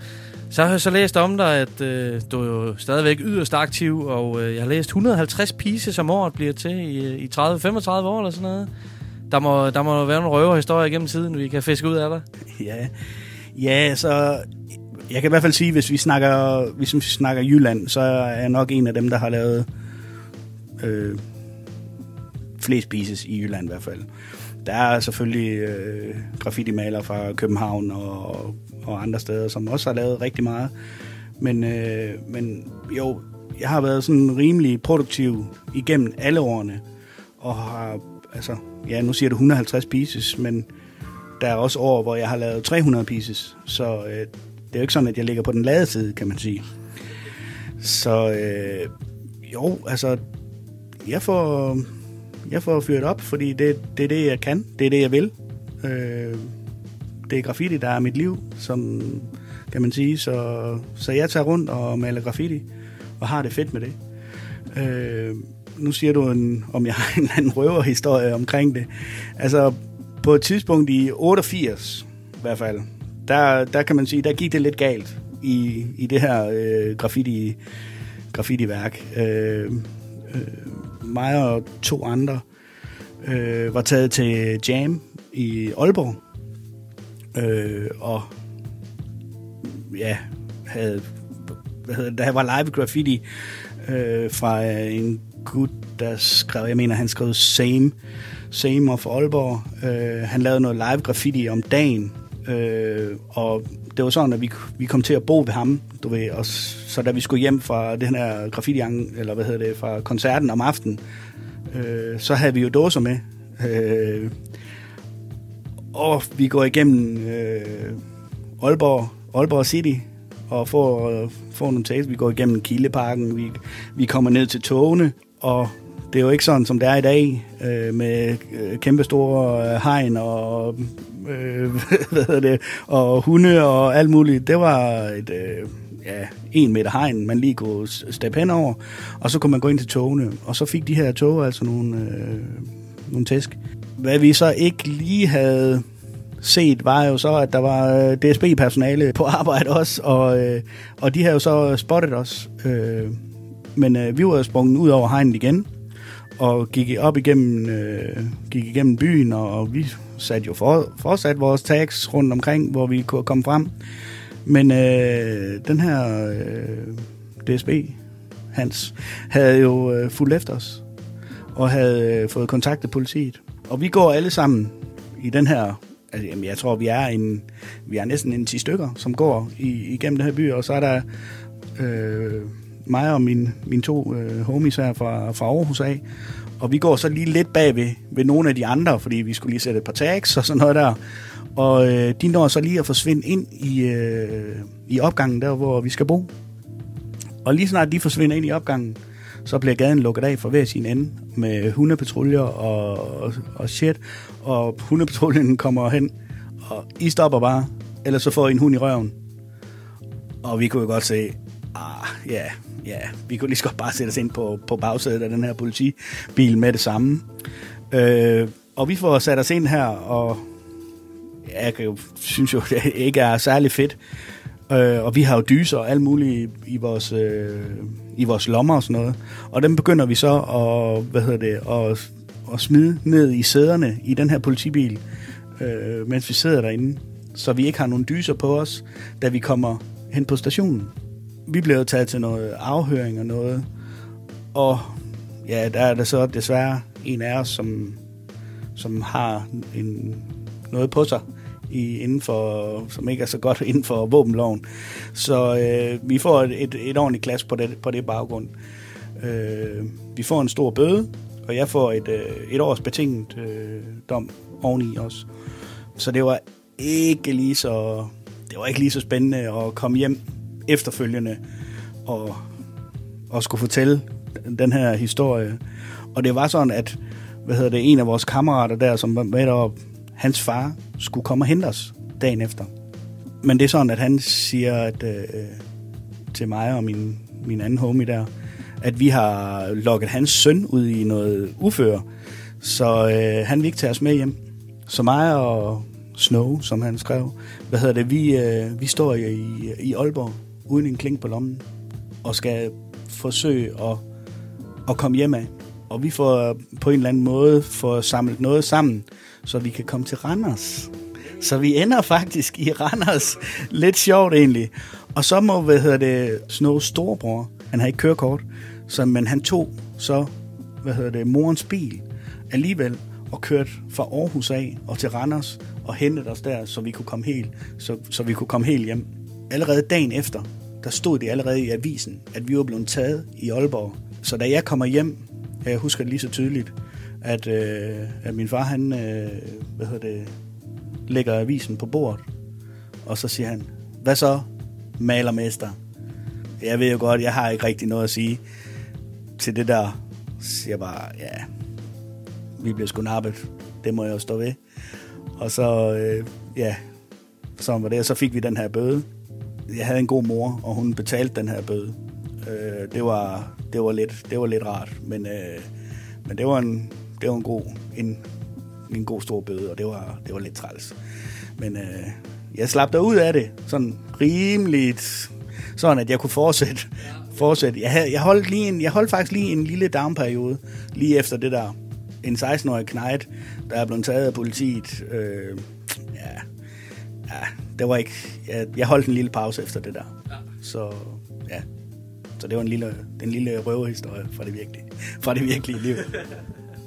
Så har jeg så læst om dig, at øh, du er jo stadigvæk yderst aktiv, og øh, jeg har læst 150 pieces om året bliver til i, øh, i 30-35 år eller sådan noget. Der må, der må være nogle røverhistorier gennem tiden, vi kan fiske ud af dig. Ja, ja så jeg kan i hvert fald sige, hvis vi snakker, hvis vi snakker Jylland, så er jeg nok en af dem, der har lavet øh, flest pieces i Jylland i hvert fald. Der er selvfølgelig øh, graffiti-malere fra København og, og andre steder, som også har lavet rigtig meget. Men, øh, men jo, jeg har været sådan rimelig produktiv igennem alle årene, og har, altså, ja, nu siger du 150 pieces, men der er også år, hvor jeg har lavet 300 pieces, så øh, det er jo ikke sådan, at jeg ligger på den lade side, kan man sige. Så øh, jo, altså, jeg får, jeg får fyret op, fordi det, det er det, jeg kan. Det er det, jeg vil. Øh, det er graffiti, der er mit liv, som kan man sige. Så, så jeg tager rundt og maler graffiti, og har det fedt med det. Øh, nu siger du, en, om jeg har en eller anden røverhistorie omkring det. Altså, på et tidspunkt i 88, i hvert fald, der, der kan man sige, der gik det lidt galt i, i det her øh, graffiti, graffiti-værk. Øh, øh, mig og to andre øh, var taget til Jam i Aalborg, øh, og ja, havde, hvad hedder, det, der var live graffiti øh, fra en gut, der skrev, jeg mener, han skrev Same, Same of Aalborg. Øh, han lavede noget live graffiti om dagen, øh, og det var sådan, at vi, vi kom til at bo ved ham, du ved, og så da vi skulle hjem fra den her graffiti eller hvad hedder det, fra koncerten om aftenen, øh, så havde vi jo dåser med. Øh, og vi går igennem øh, Aalborg, Aalborg City og får, øh, får nogle tages. Vi går igennem Kildeparken, vi, vi kommer ned til togene, og det er jo ikke sådan, som det er i dag, øh, med øh, kæmpestore kæmpe store øh, hegn og, øh, hvad hedder det, og hunde og alt muligt. Det var et, øh, ja, en meter hegn, man lige kunne steppe hen over, og så kunne man gå ind til togene, og så fik de her tog altså nogle, øh, nogle tæsk. Hvad vi så ikke lige havde set, var jo så, at der var øh, DSB-personale på arbejde også, og, øh, og de havde jo så spottet os. Øh, men øh, vi var sprunget ud over hegnet igen, og gik op igennem, øh, gik igennem byen, og vi satte jo for, fortsat vores tags rundt omkring, hvor vi kunne komme frem. Men øh, den her øh, DSB, Hans, havde jo øh, fulgt efter os, og havde øh, fået kontaktet politiet. Og vi går alle sammen i den her, altså, jamen, jeg tror, vi er, en, vi er næsten en 10 stykker, som går i, igennem den her by, og så er der øh, mig og min, mine to øh, homies her fra, fra Aarhus af, og vi går så lige lidt bag ved, ved nogle af de andre, fordi vi skulle lige sætte et par tags og sådan noget der. Og øh, de når så lige at forsvinde ind i, øh, i opgangen der, hvor vi skal bo. Og lige snart de forsvinder ind i opgangen, så bliver gaden lukket af for hver sin ende med hundepatruljer og, og, og shit. Og hundepatruljen kommer hen, og I stopper bare, ellers så får I en hund i røven. Og vi kunne jo godt se, ah, ja, ja, vi kunne lige så godt bare sætte os ind på, på bagsædet af den her politibil med det samme. Øh, og vi får sat os ind her, og jeg kan jo, synes jo, det ikke er særlig fedt. Øh, og vi har jo dyser og alt muligt i vores, øh, i vores lommer og sådan noget. Og dem begynder vi så at, hvad hedder det, at, at smide ned i sæderne i den her politibil, øh, mens vi sidder derinde. Så vi ikke har nogen dyser på os, da vi kommer hen på stationen. Vi blev taget til noget afhøring og noget. Og ja, der er der så desværre en af os, som, som har en, noget på sig, i, inden for, som ikke er så godt inden for våbenloven. Så øh, vi får et, et, et ordentligt klask på det, på det baggrund. Øh, vi får en stor bøde, Og jeg får et, øh, et års betinget øh, dom oveni os. Så det var ikke lige så, det var ikke lige så spændende at komme hjem efterfølgende og, og skulle fortælle den her historie. Og det var sådan, at hvad hedder det, en af vores kammerater der, som var med deroppe, hans far skulle komme og hente os dagen efter. Men det er sådan, at han siger at, øh, til mig og min, min anden homie der, at vi har lukket hans søn ud i noget uføre, så øh, han vil ikke tage os med hjem. Så mig og Snow, som han skrev, hvad hedder det, vi, øh, vi står i, i Aalborg uden en kling på lommen og skal forsøge at, at komme hjem af. Og vi får på en eller anden måde får samlet noget sammen, så vi kan komme til Randers. Så vi ender faktisk i Randers. Lidt sjovt egentlig. Og så må, hvad hedder det, Snows storebror, han har ikke kørekort, så, men han tog så, hvad hedder det, morens bil alligevel, og kørte fra Aarhus af og til Randers, og hentede os der, så vi kunne komme helt, så, så vi kunne komme helt hjem. Allerede dagen efter, der stod det allerede i avisen, at vi var blevet taget i Aalborg. Så da jeg kommer hjem, jeg husker det lige så tydeligt, at, øh, at min far, han, øh, hvad hedder det, lægger avisen på bordet, og så siger han, hvad så, malermester? Jeg ved jo godt, jeg har ikke rigtig noget at sige til det der. Så siger jeg bare, ja, vi bliver sgu nappet. Det må jeg jo stå ved. Og så, øh, ja, sådan var det. Og så fik vi den her bøde. Jeg havde en god mor, og hun betalte den her bøde. Øh, det, var, det, var lidt, det var lidt rart, men, øh, men det var en, det var en god, en, en god stor bøde, og det var, det var lidt træls. Men øh, jeg slap der ud af det, sådan rimeligt, sådan at jeg kunne fortsætte. fortsætte. Jeg, havde, jeg, holdt lige en, jeg holdt faktisk lige en lille downperiode, lige efter det der. En 16-årig knægt, der er blevet taget af politiet. Øh, ja, ja, det var ikke... Jeg, jeg holdt en lille pause efter det der. Ja. Så ja, så det var en lille, den lille røverhistorie fra det virkelige, fra det virkelige liv.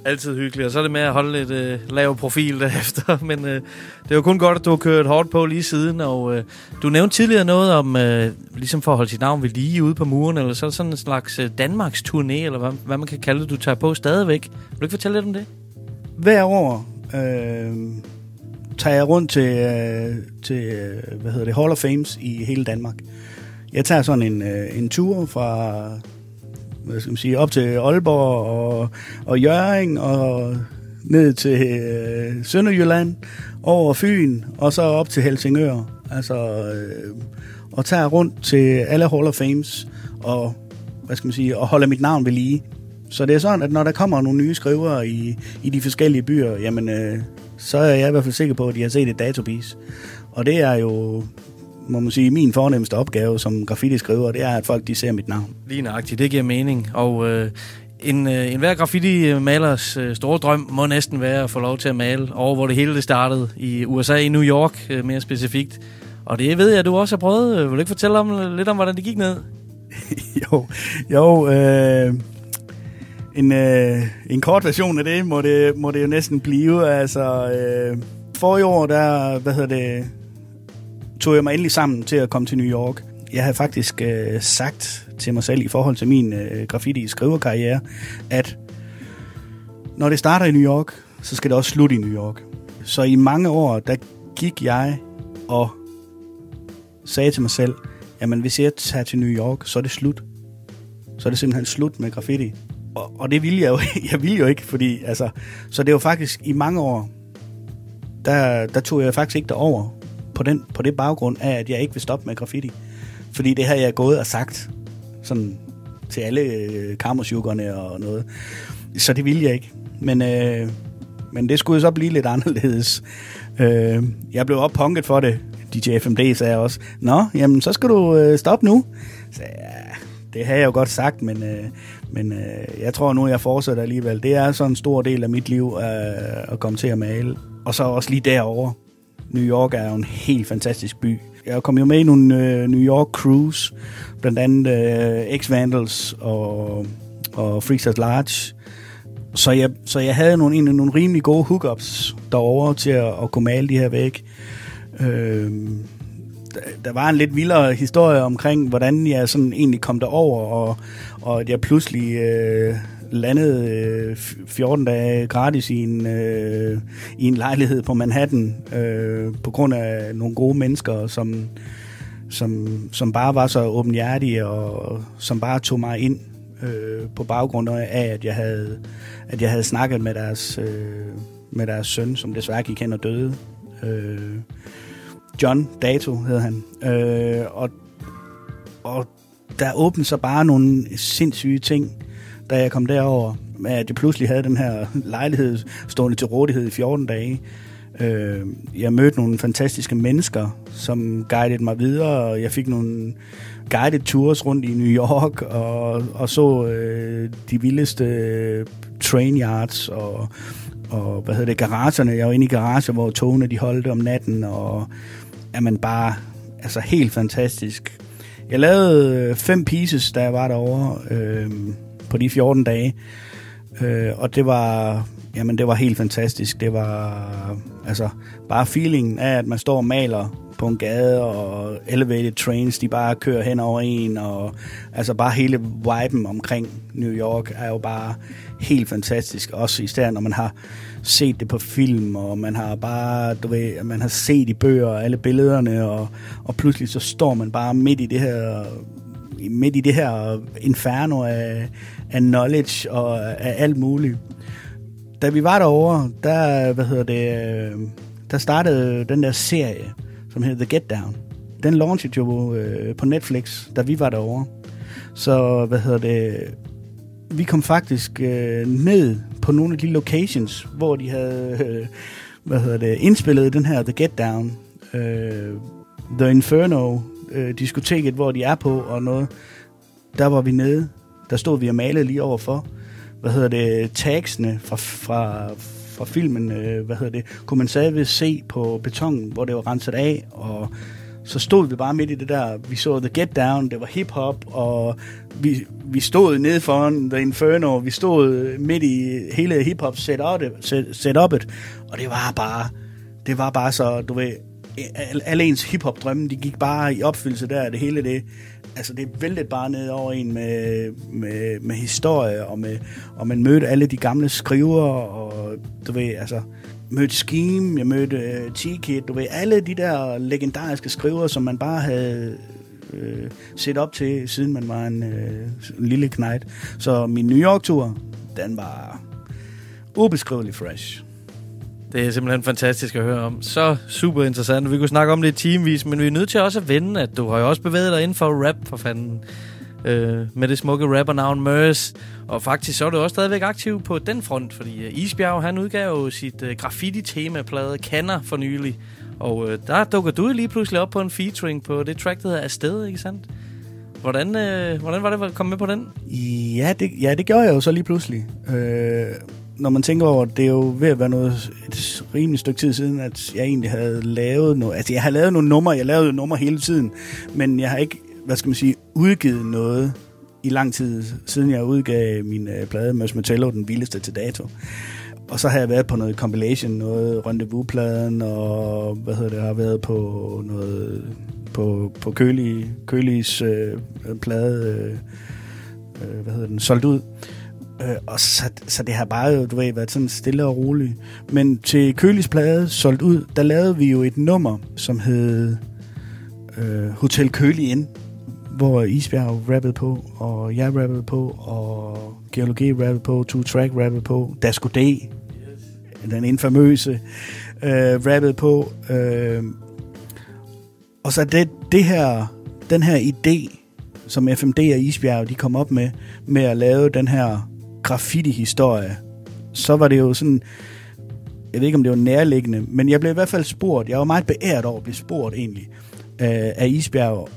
Altid hyggeligt, og så er det med at holde lidt øh, lav profil derefter. Men øh, det var kun godt, at du har kørt hårdt på lige siden. Og øh, du nævnte tidligere noget om, øh, ligesom for at holde sit navn ved lige ude på muren, eller så er sådan en slags øh, Danmarks turné, eller hvad, hvad man kan kalde det, du tager på stadigvæk. Vil du ikke fortælle lidt om det? Hver år øh, tager jeg rundt til, øh, til øh, hvad hedder det, Hall of Fames i hele Danmark. Jeg tager sådan en, øh, en tur fra hvad skal man sige, op til Aalborg og, og Jøring og ned til øh, Sønderjylland, over Fyn og så op til Helsingør. Altså, øh, og tager rundt til alle Hall of Fames og, hvad skal man sige, og holder mit navn ved lige. Så det er sådan, at når der kommer nogle nye skrivere i, i de forskellige byer, jamen, øh, så er jeg i hvert fald sikker på, at de har set et database. Og det er jo må man sige, min fornemmeste opgave som graffiti-skriver, det er, at folk de ser mit navn. Lige nøjagtigt, det giver mening. Og øh, en, øh, en hver graffiti-malers øh, store drøm må næsten være at få lov til at male over, hvor det hele det startede. I USA, i New York øh, mere specifikt. Og det ved jeg, at du også har prøvet. Vil du ikke fortælle om, lidt om, hvordan det gik ned? jo, jo øh, en, øh, en kort version af det må det, må det jo næsten blive. Altså, øh, for i år, der, hvad hedder det, tog jeg mig endelig sammen til at komme til New York. Jeg havde faktisk øh, sagt til mig selv i forhold til min øh, graffiti-skriverkarriere, at når det starter i New York, så skal det også slutte i New York. Så i mange år, der gik jeg og sagde til mig selv, jamen hvis jeg tager til New York, så er det slut. Så er det simpelthen slut med graffiti. Og, og det ville jeg jo, jeg ville jo ikke, fordi altså, så det var faktisk i mange år, der, der tog jeg faktisk ikke derover på, den, på det baggrund af, at jeg ikke vil stoppe med graffiti. Fordi det havde jeg gået og sagt sådan til alle øh, og noget. Så det ville jeg ikke. Men, øh, men det skulle så blive lidt anderledes. Øh, jeg blev oppunket for det. DJ FMD sagde også, Nå, jamen så skal du øh, stoppe nu. Så ja, det havde jeg jo godt sagt, men, øh, men øh, jeg tror nu, jeg fortsætter alligevel. Det er sådan en stor del af mit liv øh, at komme til at male. Og så også lige derovre. New York er jo en helt fantastisk by. Jeg kom jo med i nogle øh, New York cruise, blandt andet øh, X-Vandals og, og Freaks at Large. Så jeg, så jeg havde nogle, egentlig, nogle rimelig gode hookups derovre til at, at kunne male de her væg. Øh, der, var en lidt vildere historie omkring, hvordan jeg sådan egentlig kom derover, og, og at jeg pludselig øh, landede øh, 14 dage gratis i en, øh, i en lejlighed på Manhattan, øh, på grund af nogle gode mennesker, som, som, som bare var så åbenhjertige, og som bare tog mig ind øh, på baggrund af, at jeg havde, at jeg havde snakket med deres, øh, med deres søn, som desværre gik hen og døde. Øh, John Dato hed han. Øh, og, og der åbnede sig bare nogle sindssyge ting, da jeg kom derover med at jeg pludselig havde den her lejlighed stående til rådighed i 14 dage. Øh, jeg mødte nogle fantastiske mennesker, som guidede mig videre, og jeg fik nogle guided tours rundt i New York, og, og så øh, de vildeste øh, train yards, og, og hvad hedder det, garagerne. Jeg var inde i garager, hvor togene de holdte om natten, og er man bare altså helt fantastisk. Jeg lavede øh, fem pieces, da jeg var derovre øh, på de 14 dage, øh, og det var, jamen det var helt fantastisk. Det var altså bare feelingen af, at man står og maler på en gade, og elevated trains, de bare kører hen over en, og altså bare hele viben omkring New York er jo bare helt fantastisk, også især når man har set det på film, og man har bare, du ved, man har set i bøger alle billederne, og, og pludselig så står man bare midt i det her midt i det her inferno af, af knowledge og af alt muligt. Da vi var derovre, der, hvad hedder det, øh, der startede den der serie, som hedder The Get Down. Den launchede jo øh, på Netflix, da vi var derovre. Så, hvad hedder det, vi kom faktisk øh, ned på nogle af de locations, hvor de havde, øh, hvad hedder det, indspillet den her The Get Down. Øh, The Inferno, øh, diskoteket, hvor de er på og noget. Der var vi nede. Der stod vi og malede lige overfor. Hvad hedder det, tagsene fra, fra, fra filmen, øh, hvad hedder det, kunne man stadigvæk se på betongen, hvor det var renset af, og så stod vi bare midt i det der, vi så The Get Down, det var hip-hop, og vi, vi stod nede foran The Inferno, vi stod midt i hele hip-hop setup'et, setup'et, og det var bare, det var bare så, du ved, alle ens hiphop drømme, de gik bare i opfyldelse der, det hele det, altså det væltede bare ned over en med, med, med historie, og, med, og man mødte alle de gamle skriver, og du ved, altså, mødte Scheme, jeg mødte uh, T-Kid, du ved, alle de der legendariske skriver, som man bare havde øh, set op til, siden man var en, øh, en lille knight. Så min New York-tur, den var ubeskrivelig fresh. Det er simpelthen fantastisk at høre om. Så super interessant. Vi kunne snakke om det i timevis, men vi er nødt til også at vende, at du har jo også bevæget dig inden for rap, for fanden. Øh, med det smukke rappernavn Mørs. Og faktisk så er du også stadigvæk aktiv på den front, fordi øh, Isbjerg, han udgav jo sit øh, graffiti-temaplade Kanner for nylig. Og øh, der dukker du lige pludselig op på en featuring på det track, der hedder Afsted, ikke sandt? Hvordan, øh, hvordan var det at komme med på den? Ja, det, ja, det gjorde jeg jo så lige pludselig. Øh, når man tænker over, det er jo ved at være noget, et rimeligt stykke tid siden, at jeg egentlig havde lavet noget. Altså, jeg har lavet nogle numre, jeg lavede numre hele tiden, men jeg har ikke, hvad skal man sige, udgivet noget i lang tid, siden jeg udgav min øh, plade Møs Metallo, den vildeste til dato. Og så har jeg været på noget compilation, noget rendezvous-pladen, og hvad hedder det, har været på noget på, på Kølig, Køligs øh, plade, øh, øh, hvad hedder den, solgt ud. Øh, og så, så det har bare jo, du ved, været sådan stille og roligt. Men til Køligs plade, solgt ud, der lavede vi jo et nummer, som hed øh, Hotel Kølig Ind, hvor Isbjerg rappede på, og jeg rappede på, og Geologi rappede på, Two Track rappede på, Dasko D, den infamøse, øh, rappede på. Øh, og så det, det her, den her idé, som FMD og Isbjerg de kom op med, med at lave den her graffiti-historie, så var det jo sådan, jeg ved ikke om det var nærliggende, men jeg blev i hvert fald spurgt, jeg var meget beæret over at blive spurgt egentlig, øh, af Isbjerg,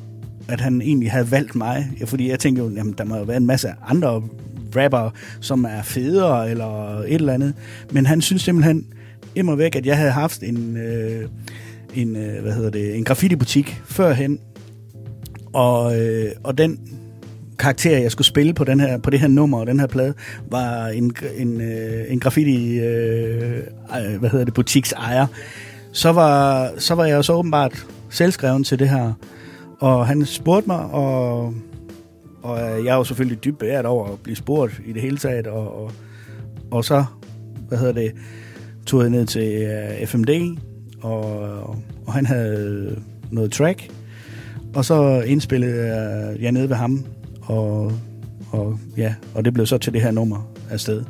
at han egentlig havde valgt mig, fordi jeg tænkte jo, jamen, der må jo være en masse andre rapper, som er federe eller et eller andet, men han synes simpelthen immer væk, at jeg havde haft en, øh, en øh, hvad hedder det, en graffiti-butik førhen, og, øh, og den karakter, jeg skulle spille på, den her, på det her nummer og den her plade, var en, en, øh, en graffiti, øh, hvad hedder det, butiks ejer. Så var, så var jeg jo så åbenbart selvskreven til det her, og han spurgte mig, og Og jeg er jo selvfølgelig dybt beæret over at blive spurgt i det hele taget, og, og, og så, hvad hedder det, tog jeg ned til øh, FMD, og, og han havde noget track, og så indspillede jeg, jeg nede ved ham, og, og, ja, og det blev så til det her nummer afsted.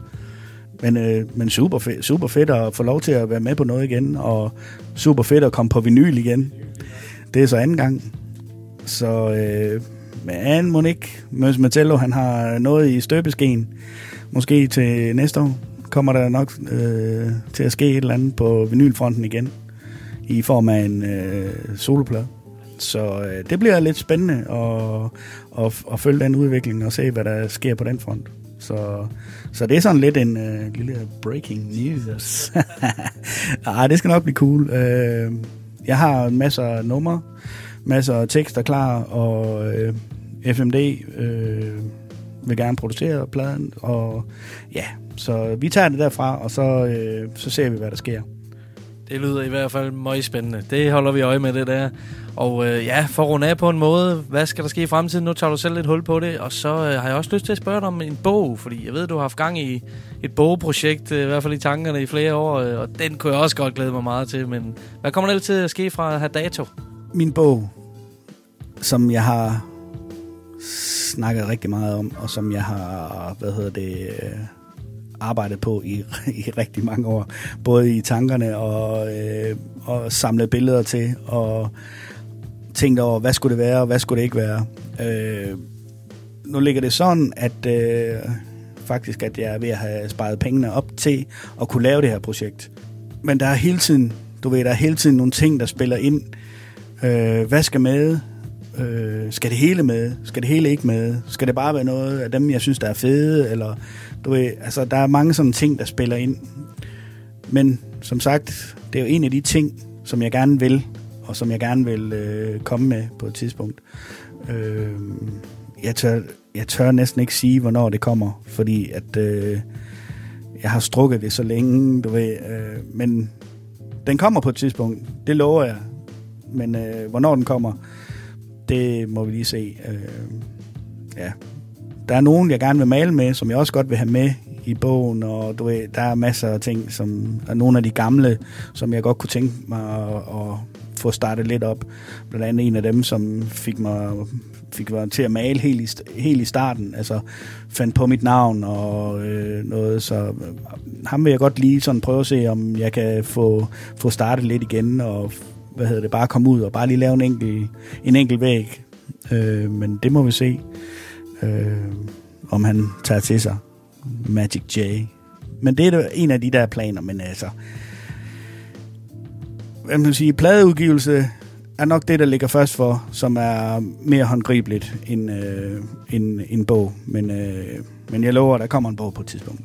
Men, øh, men super, fedt, super fedt at få lov til at være med på noget igen, og super fedt at komme på vinyl igen. Det er så anden gang. Så øh, men Anne Monique Møs Metello, han har noget i støbeskeen. Måske til næste år kommer der nok øh, til at ske et eller andet på vinylfronten igen. I form af en øh, soloplade. Så øh, det bliver lidt spændende at, og, og følge den udvikling og se, hvad der sker på den front. Så, så det er sådan lidt en øh, lille breaking news. Ej, det skal nok blive cool. Øh, jeg har masser af numre, masser af tekster klar, og øh, FMD øh, vil gerne producere pladen, og ja, så vi tager det derfra, og så, øh, så ser vi, hvad der sker. Det lyder i hvert fald meget spændende. Det holder vi øje med, det der. Og øh, ja, for at runde af på en måde, hvad skal der ske i fremtiden? Nu tager du selv lidt hul på det, og så øh, har jeg også lyst til at spørge dig om en bog, fordi jeg ved, du har haft gang i et bogprojekt, øh, i hvert fald i tankerne i flere år, øh, og den kunne jeg også godt glæde mig meget til, men hvad kommer der til at ske fra at have dato? Min bog, som jeg har snakket rigtig meget om, og som jeg har, hvad hedder det, øh, arbejdet på i, i rigtig mange år. Både i tankerne og, øh, og samlet billeder til, og tænkt over, hvad skulle det være, og hvad skulle det ikke være. Øh, nu ligger det sådan, at øh, faktisk, at jeg er ved at have sparet pengene op til at kunne lave det her projekt. Men der er hele tiden, du ved, der er hele tiden nogle ting, der spiller ind. Øh, hvad skal med? Øh, skal det hele med? Skal det hele ikke med? Skal det bare være noget af dem, jeg synes, der er fede? Eller, du ved, altså, der er mange sådan ting, der spiller ind. Men som sagt, det er jo en af de ting, som jeg gerne vil, og som jeg gerne vil øh, komme med på et tidspunkt. Øh, jeg, tør, jeg tør næsten ikke sige, hvornår det kommer, fordi at øh, jeg har strukket det så længe, du ved. Øh, men den kommer på et tidspunkt, det lover jeg. Men øh, hvornår den kommer, det må vi lige se. Øh, ja. Der er nogen, jeg gerne vil male med, som jeg også godt vil have med i bogen, og du ved, der er masser af ting, som er nogle af de gamle, som jeg godt kunne tænke mig at, at få startet lidt op. Blandt andet en af dem, som fik mig, fik mig til at male helt i, helt i starten, altså fandt på mit navn og øh, noget, så øh, ham vil jeg godt lige sådan prøve at se, om jeg kan få, få startet lidt igen, og hvad hedder det, bare komme ud og bare lige lave en enkelt, en enkelt væg. Øh, men det må vi se, øh, om han tager til sig. Magic J. Men det er en af de der planer, men altså... Hvad man sige, pladeudgivelse er nok det, der ligger først for, som er mere håndgribeligt end øh, en, en bog. Men, øh, men jeg lover, der kommer en bog på et tidspunkt.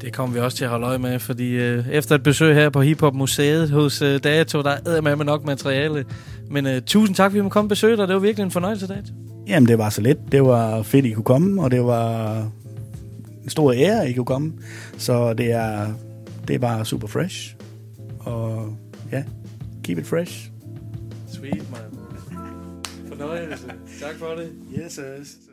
Det kommer vi også til at holde øje med, fordi øh, efter et besøg her på Hip Hop Museet hos øh, Dato, der er med nok materiale. Men øh, tusind tak, fordi vi måtte komme og besøge dig. Det var virkelig en fornøjelse, Dato. Jamen, det var så let. Det var fedt, I kunne komme, og det var en stor ære, I kunne komme. Så det er, det er bare super fresh. Og ja, keep it fresh. Sweet, man. Fornøjelse. tak for det. Yes, yes.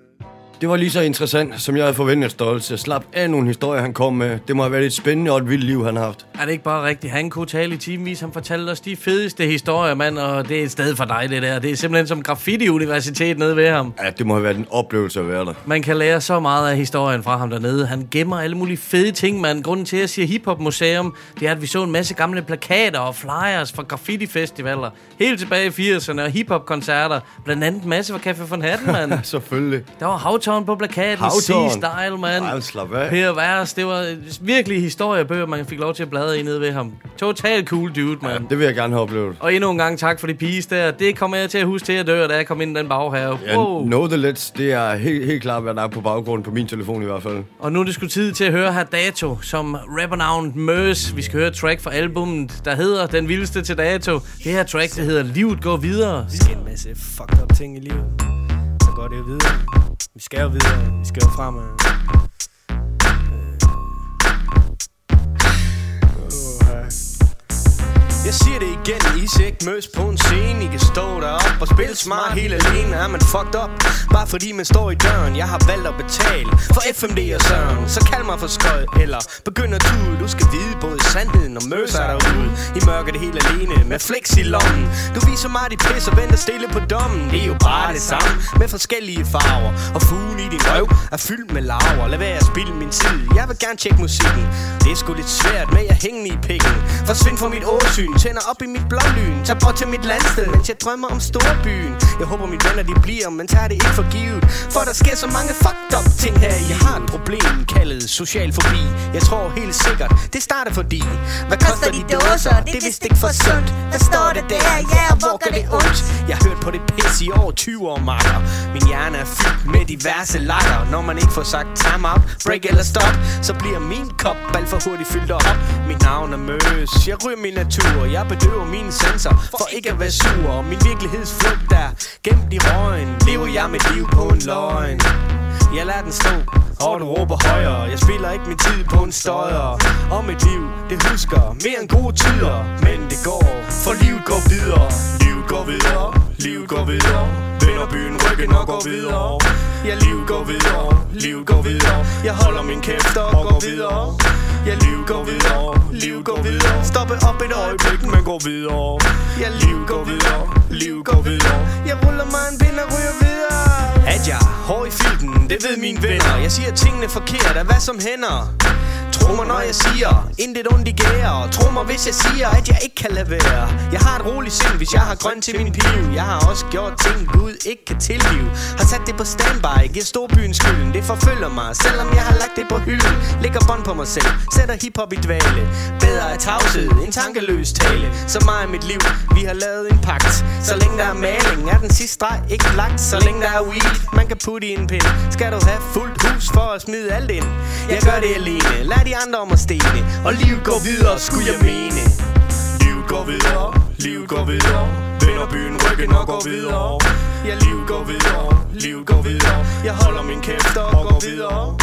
Det var lige så interessant, som jeg havde forventet stolt. Jeg slap af nogle historier, han kom med. Det må have været et spændende og et vildt liv, han har haft. Er det ikke bare rigtigt? Han kunne tale i timevis. Han fortalte os de fedeste historier, mand. Og det er et sted for dig, det der. Det er simpelthen som graffiti-universitet nede ved ham. Ja, det må have været en oplevelse at være der. Man kan lære så meget af historien fra ham dernede. Han gemmer alle mulige fede ting, mand. Grunden til, at jeg siger hiphop museum, det er, at vi så en masse gamle plakater og flyers fra graffiti-festivaler. Helt tilbage i 80'erne og hiphop-koncerter. Blandt andet en masse fra Café von Hatten, mand. Selvfølgelig. Der var Havtorn på plakaten. C-Style, mand. Ej, slap af. Per Vers. Det var virkelig historiebøger, man fik lov til at bladre i nede ved ham. Total cool dude, mand. Ja, det vil jeg gerne have oplevet. Og endnu en gang tak for de piges der. Det kommer jeg til at huske til at dø, da jeg kom ind i den baghave. Ja, Wow. Know the Let's, det er helt, helt klart, hvad der er på baggrunden på min telefon i hvert fald. Og nu er det sgu tid til at høre her Dato, som rappernavnet Møs. Vi skal høre et track fra albummet, der hedder Den Vildeste til Dato. Det her track, det hedder Livet går videre. Vi skal en masse fucked up ting i livet. Så går det videre. Vi skal jo videre. Vi skal jo fremad. Jeg siger det igen, I ser ikke møs på en scene. I kan stå derop og spille smart helt alene. Er man fucked up, bare fordi man står i døren. Jeg har valgt at betale for FMD og Søren. Så kald mig for skøj, eller begynd at tude Du skal vide både sandheden og møs er derude. I mørker det helt alene, med flex i lommen. Du viser mig dit pis og venter stille på dommen. Det er jo bare det samme, med forskellige farver. Og fugen i din røv er fyldt med laver. Lad være at spille min tid, jeg vil gerne tjekke musikken. Det er sgu lidt svært med at hænge i pikken. Forsvind fra mit åsyn, tænder op i mit blålyn. Tag bort til mit landsted, mens jeg drømmer om storbyen. Jeg håber mine venner de bliver, men tager det ikke for givet. For der sker så mange fucked up ting her. Jeg har et problem kaldet social fobi. Jeg tror helt sikkert, det starter fordi. Hvad koster de dåser? Det er vist ikke for sundt. Der står det der, ja, og hvor gør det ondt? Jeg har hørt på det pis i over 20 år, makker Min hjerne er fyldt med diverse latter Når man ikke får sagt time out, break eller stop Så bliver min kop alt for hurtigt fyldt op. Mit navn er Møs, jeg ryger min natur jeg bedøver mine sanser. For ikke at være sur Min virkelighedsflugt er gemt i røgen Lever jeg mit liv på en løgn. Jeg lader den stå, og du råber højere. Jeg spiller ikke min tid på en støjer. Og mit liv, det husker mere end gode tider. Men det går, for livet går videre. Livet går videre, livet går videre Vender byen ryggen og går videre Ja, livet går videre, livet går videre Jeg holder min kæft og går videre Ja, livet går videre, livet går videre Stoppe op et øjeblik, men går videre Ja, livet går videre, livet går videre Jeg ruller mig en pind og ryger videre at jeg er hård i filten, det ved mine venner. Jeg siger tingene forkert, af hvad som hænder. Tro mig når jeg siger, intet ondt i gære Tro mig hvis jeg siger, at jeg ikke kan lade være. Jeg har et roligt sind, hvis jeg har grønt til min piv. Jeg har også gjort ting, Gud ikke kan tilgive. Har sat det på standby, giver storbyen skylden. Det forfølger mig, selvom jeg har lagt det på hylden. Lægger bånd på mig selv, sætter hiphop i dvale. Bedre er tavshed, en tankeløs tale. Så meget af mit liv, vi har lavet en pagt. Så længe der er maling, er den sidste streg ikke lagt. Så længe der er weed, man kan putte i en pind Skal du have fuldt hus for at smide alt ind Jeg gør det alene, lad de andre om at stene Og livet går videre, skulle jeg mene Livet går videre, livet går videre Vender byen ryggen og går videre Ja, livet går videre, livet går videre Jeg holder min kæft og går videre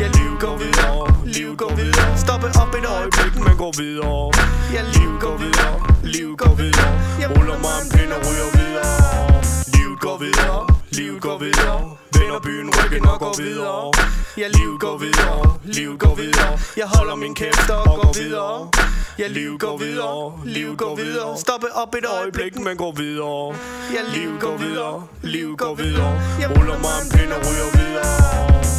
Ja, livet går videre, livet går videre Stoppe op et øjeblik, men går videre Ja, livet går videre, livet går videre ruller mig en pind og ryger videre Livet går videre, livet går videre. Vender byen ryggen og går videre. Ja, livet går videre, livet går videre. Jeg holder min kæft og går videre. Ja, livet går videre, livet går videre. Stoppe op et øjeblik, men går videre. Ja, livet går videre, livet går videre. Ruller mig en pind og ryger videre.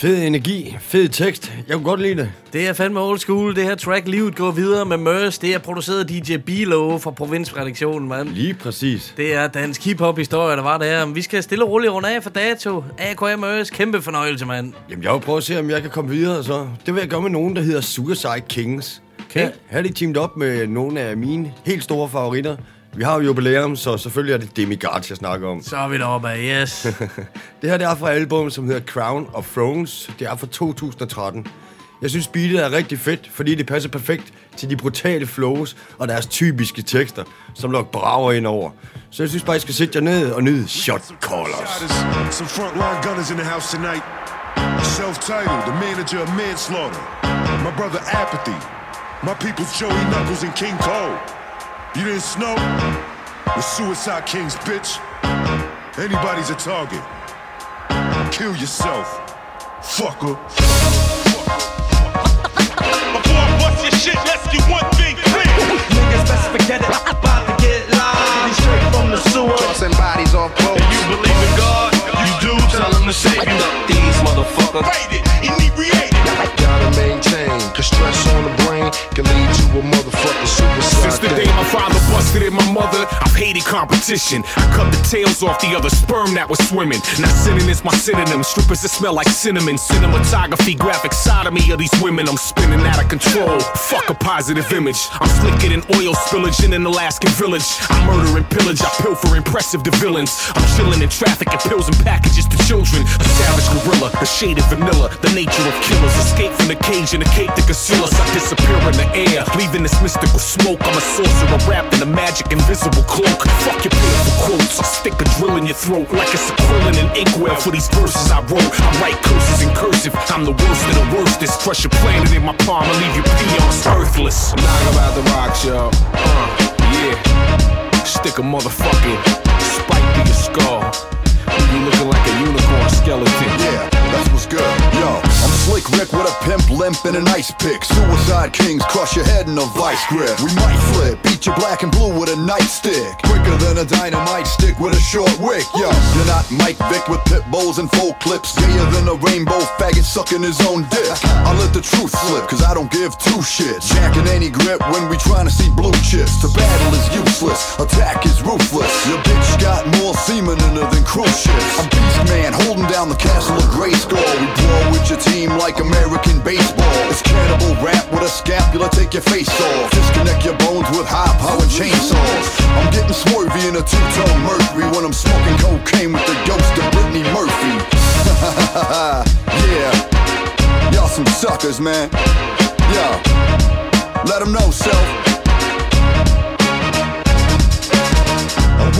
Fed energi, fed tekst. Jeg kunne godt lide det. Det er fandme old school. Det her track, Livet går videre med Mørs. Det er produceret af DJ Bilo fra Provinsredaktionen, mand. Lige præcis. Det er dansk hiphop-historie, der var der. Vi skal stille og roligt rundt af for dato. AKM Mørs, kæmpe fornøjelse, mand. Jamen, jeg vil prøve at se, om jeg kan komme videre så. Det vil jeg gøre med nogen, der hedder Suicide Kings. Okay. Her, her er de teamet op med nogle af mine helt store favoritter. Vi har jo jubilæum, så selvfølgelig er det Demigods, jeg snakker om. Så er vi deroppe af, yes. Det her det er fra album, som hedder Crown of Thrones. Det er fra 2013. Jeg synes, beatet er rigtig fedt, fordi det passer perfekt til de brutale flows og deres typiske tekster, som lok brager ind over. Så jeg synes bare, I skal sætte jer ned og nyde shot callers. Some frontline gunners in the house tonight. Self-titled, the manager of manslaughter. My brother Apathy. My people's Joey Knuckles and King Cole. You didn't snow? The Suicide Kings, bitch. Anybody's a target. Kill yourself, fucker. Before I bust your shit, let's get one thing clear. Niggas best forget it. I'm About to get live. Getting straight from the sewer. Tossing bodies off boats. You believe in God? You do? Tell him to save you. These motherfuckers Rated, inebriated. Gotta maintain. Cause stress on the brain can lead to a motherfucking suicide. Since the day my father busted in my mother, I've hated competition. I cut the tails off the other sperm that was swimming. Now sinning is my synonym. Strippers that smell like cinnamon. Cinematography, graphic sodomy of these women. I'm spinning out of control. Fuck a positive image. I'm slicker than oil spillage in an Alaskan village. I murder and pillage. I pilfer impressive to villains. I'm chilling in traffic and pills and packages to children. A savage gorilla, the shade of vanilla, the nature of killers. Escape from the cage in a cape to conceal us. I disappear in the air, leaving this mystical smoke. I'm a sorcerer wrapped in a magic invisible cloak. Fuck your pitiful quotes. I'll stick a drill in your throat like it's a quilling and inkwell for these verses I wrote. I write curses in cursive. I'm the worst of the worstest. Crush your planet in my palm and leave your peons earthless. Knock about the rocks, y'all. Uh, yeah. Stick a motherfucking spike through your skull. You looking like a unicorn skeleton. Yeah, that's what's good. Yo, I'm Slick Rick with a pimp limp and an ice pick. Suicide Kings crush your head in a vice grip. We might flip, beat you black and blue with a nightstick. Quicker than a dynamite stick with a short wick. Yo, you're not Mike Vick with pit bulls and full clips. Gayer than a rainbow faggot sucking his own dick. I let the truth slip, cause I don't give two shits. Jacking any grip when we trying to see blue chips. To battle is useless, attack is ruthless. Your bitch got more semen in her than cruise. I'm Beast Man, holding down the castle of Grayskull. We brawl with your team like American baseball. It's cannibal rap with a scapula, take your face off. Disconnect your bones with high powered chainsaws. I'm getting swervy in a two tone Mercury when I'm smoking cocaine with the ghost of Brittany Murphy. yeah, y'all some suckers, man. Yo, let them know, self.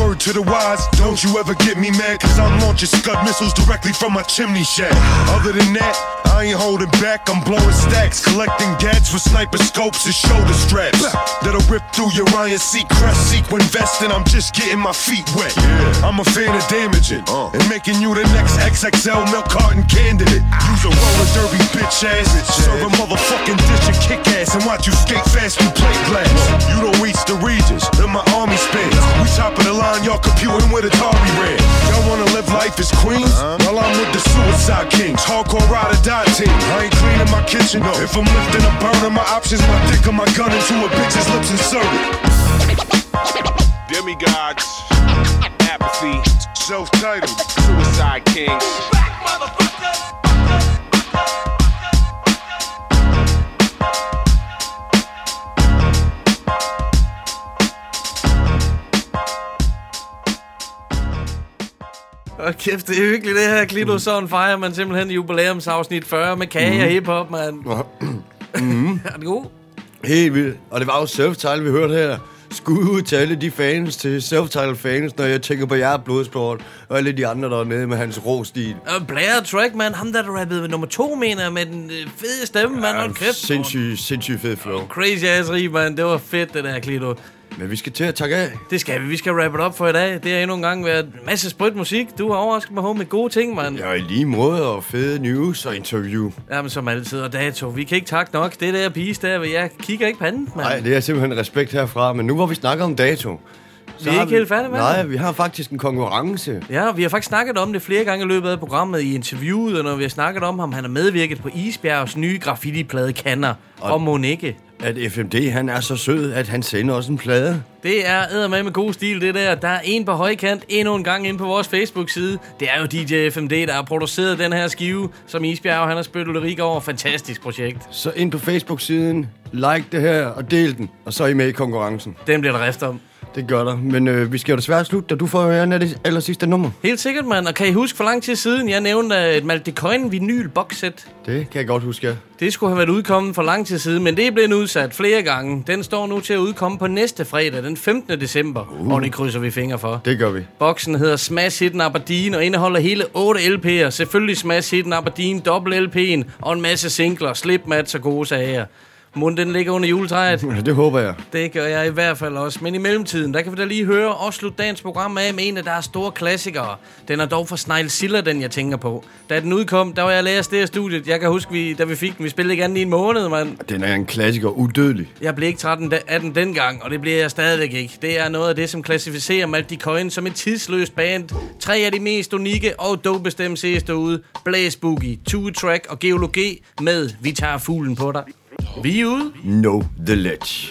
Word to the wise, don't you ever get me mad, cause I'm launching scud missiles directly from my chimney shack. Other than that, I ain't holding back, I'm blowing stacks, collecting gats with sniper scopes and shoulder straps. That'll rip through your Ryan Seat crest sequin vest, and I'm just getting my feet wet. I'm a fan of damaging, and making you the next XXL milk carton candidate. Use a roller derby bitch ass, serve a motherfucking dish and kick ass, and watch you skate fast through plate glass. You don't reach the regions that my army spans. We topping the line, y'all computing with Atari ran. Y'all wanna live life as queens? Uh-huh. Well, I'm with the Suicide Kings, hardcore ride or die team. I ain't cleaning my kitchen. If I'm lifting a burner, my options, my dick or my gun into a bitch's lips and inserted. Demigods, apathy, Self-titled. suicide kings. Åh, kæft, det er hyggeligt det her. Klito sådan fejrer man simpelthen jubilæumsafsnit 40 med kage Mhm. og hiphop, mand. Mm. er det god? Helt vildt. Og det var jo self-title, vi hørte her. Skud ud til alle de fans, til self-title fans, når jeg tænker på jer blodsport, og alle de andre, der er nede med hans rå stil. Uh, Blair Track, man. Ham der, der rappede ved nummer to, mener jeg, med den øh, fede stemme, mand. Hold kæft. Sindssygt, sindssygt fed flow. Crazy ass rig, mand. Det var fedt, det der, Klito. Men vi skal til at takke af. Det skal vi. Vi skal wrap it up for i dag. Det har endnu en gang været en masse sprødt musik. Du har overrasket mig med gode ting, mand. Ja, i lige måde, og fede news og interview. Jamen, som altid. Og dato. Vi kan ikke takke nok. Det der pige der, jeg kigger ikke panden, mand. Nej, det er simpelthen respekt herfra. Men nu hvor vi snakker om dato... Vi er ikke helt færdige med Nej, vi har faktisk en konkurrence. Ja, vi har faktisk snakket om det flere gange i løbet af programmet i interviewet, og når vi har snakket om ham, han har medvirket på Isbjergs nye graffiti-plade Kanner og, og Monique. At FMD, han er så sød, at han sender også en plade. Det er med med god stil, det der. Der er en på højkant endnu en gang inde på vores Facebook-side. Det er jo DJ FMD, der har produceret den her skive, som Isbjerg han har spyttet lyrik over. Fantastisk projekt. Så ind på Facebook-siden, like det her og del den, og så er I med i konkurrencen. Den bliver der rift om. Det gør der. Men øh, vi skal jo desværre slutte, da du får høre det aller sidste nummer. Helt sikkert, mand. Og kan I huske for lang tid siden, jeg nævnte øh, et Malte Coin vinyl boxset. Det kan jeg godt huske, ja. Det skulle have været udkommet for lang tid siden, men det er blevet udsat flere gange. Den står nu til at udkomme på næste fredag, den 15. december. Uh. Og det krydser vi fingre for. Det gør vi. Boksen hedder Smash Hidden Aberdeen og indeholder hele 8 LP'er. Selvfølgelig Smash Hidden Aberdeen, dobbelt LP'en og en masse singler, slipmats og gode sager. Mund, den ligger under juletræet. Det håber jeg. Det gør jeg i hvert fald også. Men i mellemtiden, der kan vi da lige høre og slutte dagens program af med en af deres store klassikere. Den er dog fra Snail Siller, den jeg tænker på. Da den udkom, der var jeg lærer det studiet. Jeg kan huske, vi, da vi fik den, vi spillede ikke andet i en måned, mand. Den er en klassiker, udødelig. Jeg blev ikke træt af den dengang, og det bliver jeg stadigvæk ikke. Det er noget af det, som klassificerer Malti Coin som et tidsløst band. Tre af de mest unikke og dopeste MC's derude. Blaze Boogie, Two Track og Geologi med Vi tager fuglen på dig. Vi er ude. No the ledge.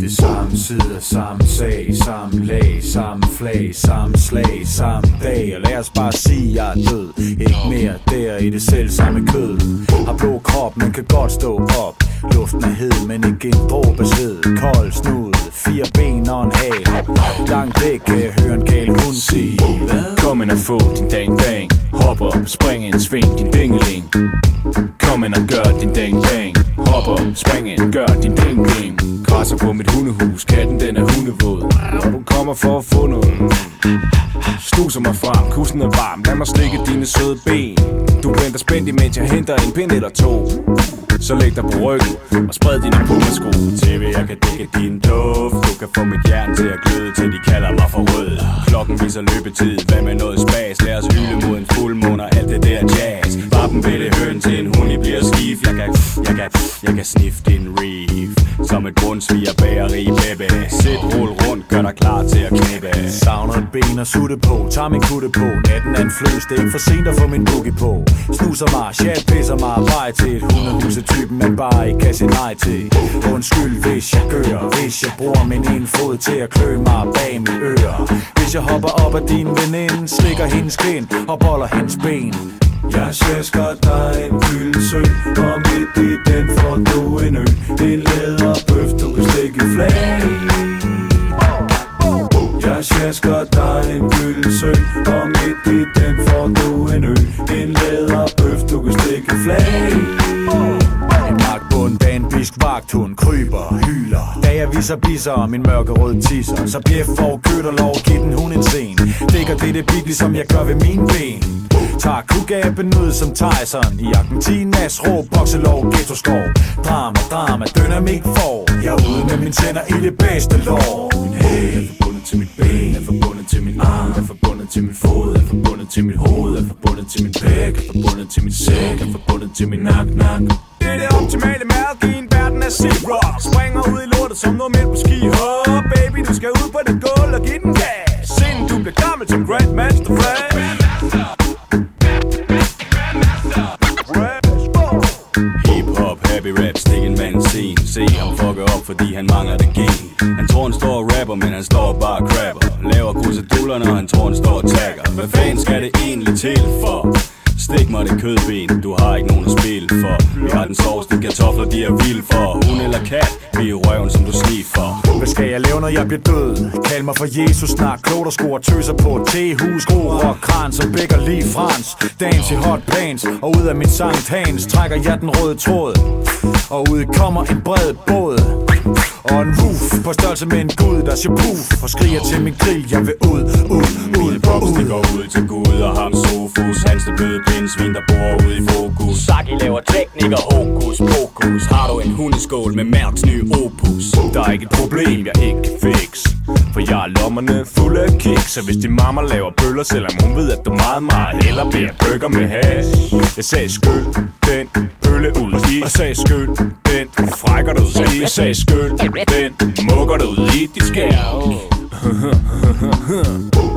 Det samme sider, samme sag, samme lag, samme flag, samme slag, samme dag. Og lad os bare sige, jeg er død. Ikke mere der i det selv samme kød. Har blå krop, men kan godt stå op. Luften er hed, men ikke en dråbes hed Kold snud, fire ben Langt væk kan jeg høre en gal hund sige Kom ind og få din dang dang. Hop op, spring ind, sving din dingeling Kom ind og gør din dang dang. Hop op, spring ind, gør din ding ding Krasser på mit hundehus, katten den er hundevåd. Når du kommer for at få noget. Stuser mig frem, kussen er varm. Lad mig slikke dine søde ben. Du venter spændt imens jeg henter en pind eller to. Så læg dig på ryggen og spred dine pumpersko TV, jeg kan dække din duft Du kan få mit hjerte til at gløde Til de kalder mig for rød. Klokken viser løbetid, hvad med noget spas? Lad os hylde mod en fuldmåne og alt det der jazz. Vappen vil det høn til en hund, I bliver skif. Jeg kan, jeg kan, jeg kan sniffe din reef. Som et brunsviger bageri, baby Sæt, rul rundt, gør dig klar til at knæppe Savner et ben og sutte på, tager min kutte på. Natten er en fløs, det er ikke for sent at få min boogie på. Snuser mig, chat pisser mig Vej til et hundehus typen man bare ikke kan se nej til. Undskyld hvis jeg gør, hvis jeg bruger min ene fod til at klø mig bag mine ører. Hvis jeg hopper op af din veninde, slikker hendes kind og boller hendes ben. Jeg sjasker dig en gyldsø Og midt i den får du en ø. En læderbøf, du kan stikke flag. I. Jeg sjasker dig en gyldsø Og midt i den får du en ø. En læderbøf, du kan stikke flag i. Bag en bisk vagthund kryber, hyler. Da jeg viser bisser og min mørkerød tisser Så bjef for kødt og lov, giv den hun en scene Dækker det det pik, ligesom jeg gør ved mine ben. Tager kugaben ud som Tyson I Argentinas rå bokselov, ghetto skov Drama, drama, dynamik for Jeg er ude med min tænder i det bedste lår. Min til mit ben Er forbundet til min arm Er forbundet til min fod Er forbundet til mit hoved Er forbundet til min pæk Er forbundet til min sæk Er forbundet til min nak, nak. Det er det optimale mærke i en verden af C-rock Springer ud i lortet som noget mænd på ski. Hop, baby, du skal ud på det gulv og give den gas. Inden du bliver gammel som Grandmaster Flash happy rap, stik en mand scene. Se ham fucker op, fordi han mangler det gen rapper, men han står bare crapper. Laver kruseduller, når han tror han står og tagger Hvad fanden skal det egentlig til for? Stik mig det kødben, du har ikke nogen at spille for. Vi har den sovste kartofler, de er vild for. Hun eller kat, vi er røven, som du sniffer. Hvad skal jeg lave, når jeg bliver død? Kald mig for Jesus snart Klog der skruer tøser på et tehus. Gro og kran som bækker lige frans. Dans i hot pants Og ud af mit Sankt Hans Trækker jeg den røde tråd. Og ud kommer en bred båd og en roof på størrelse med en gud, der siger puff Og skriger til min grill, jeg vil ud, ud, ud, Box, det går ud til Gud og ham Sofus Hans det bløde pindsvin, der bor ude i fokus. Saki laver teknik og hokus pokus. Har du en hundeskål med Mærks nye opus? Der er ikke et problem, jeg ikke kan fix For jeg er lommerne fulde af kiks. Så hvis din mamma laver bøller, selvom hun ved, at du meget, meget Eller bliver burger med hash. Jeg sagde skyld den bølle ud i Jeg sagde skyld den frækker du ud i Jeg skyld den mukker du ud i dit skær.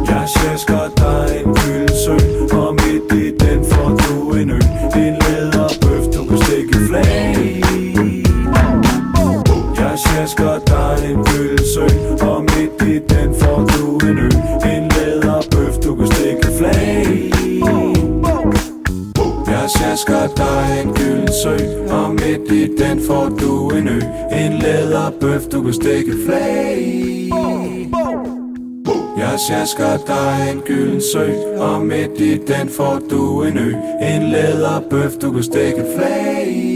Jeg sjasker dig en gyldsø Og midt i den får du en øl. En læderbøf, du kan stikke flag. Jeg sjasker dig en gyldsø sjasker dig en gyldsø. Og midt i den får du en ø. En læderbøf, du kan stikke flag i. Jeg sjasker dig en gylden sø Og midt i den får du en ø. En læderbøf, du kan stikke flag i.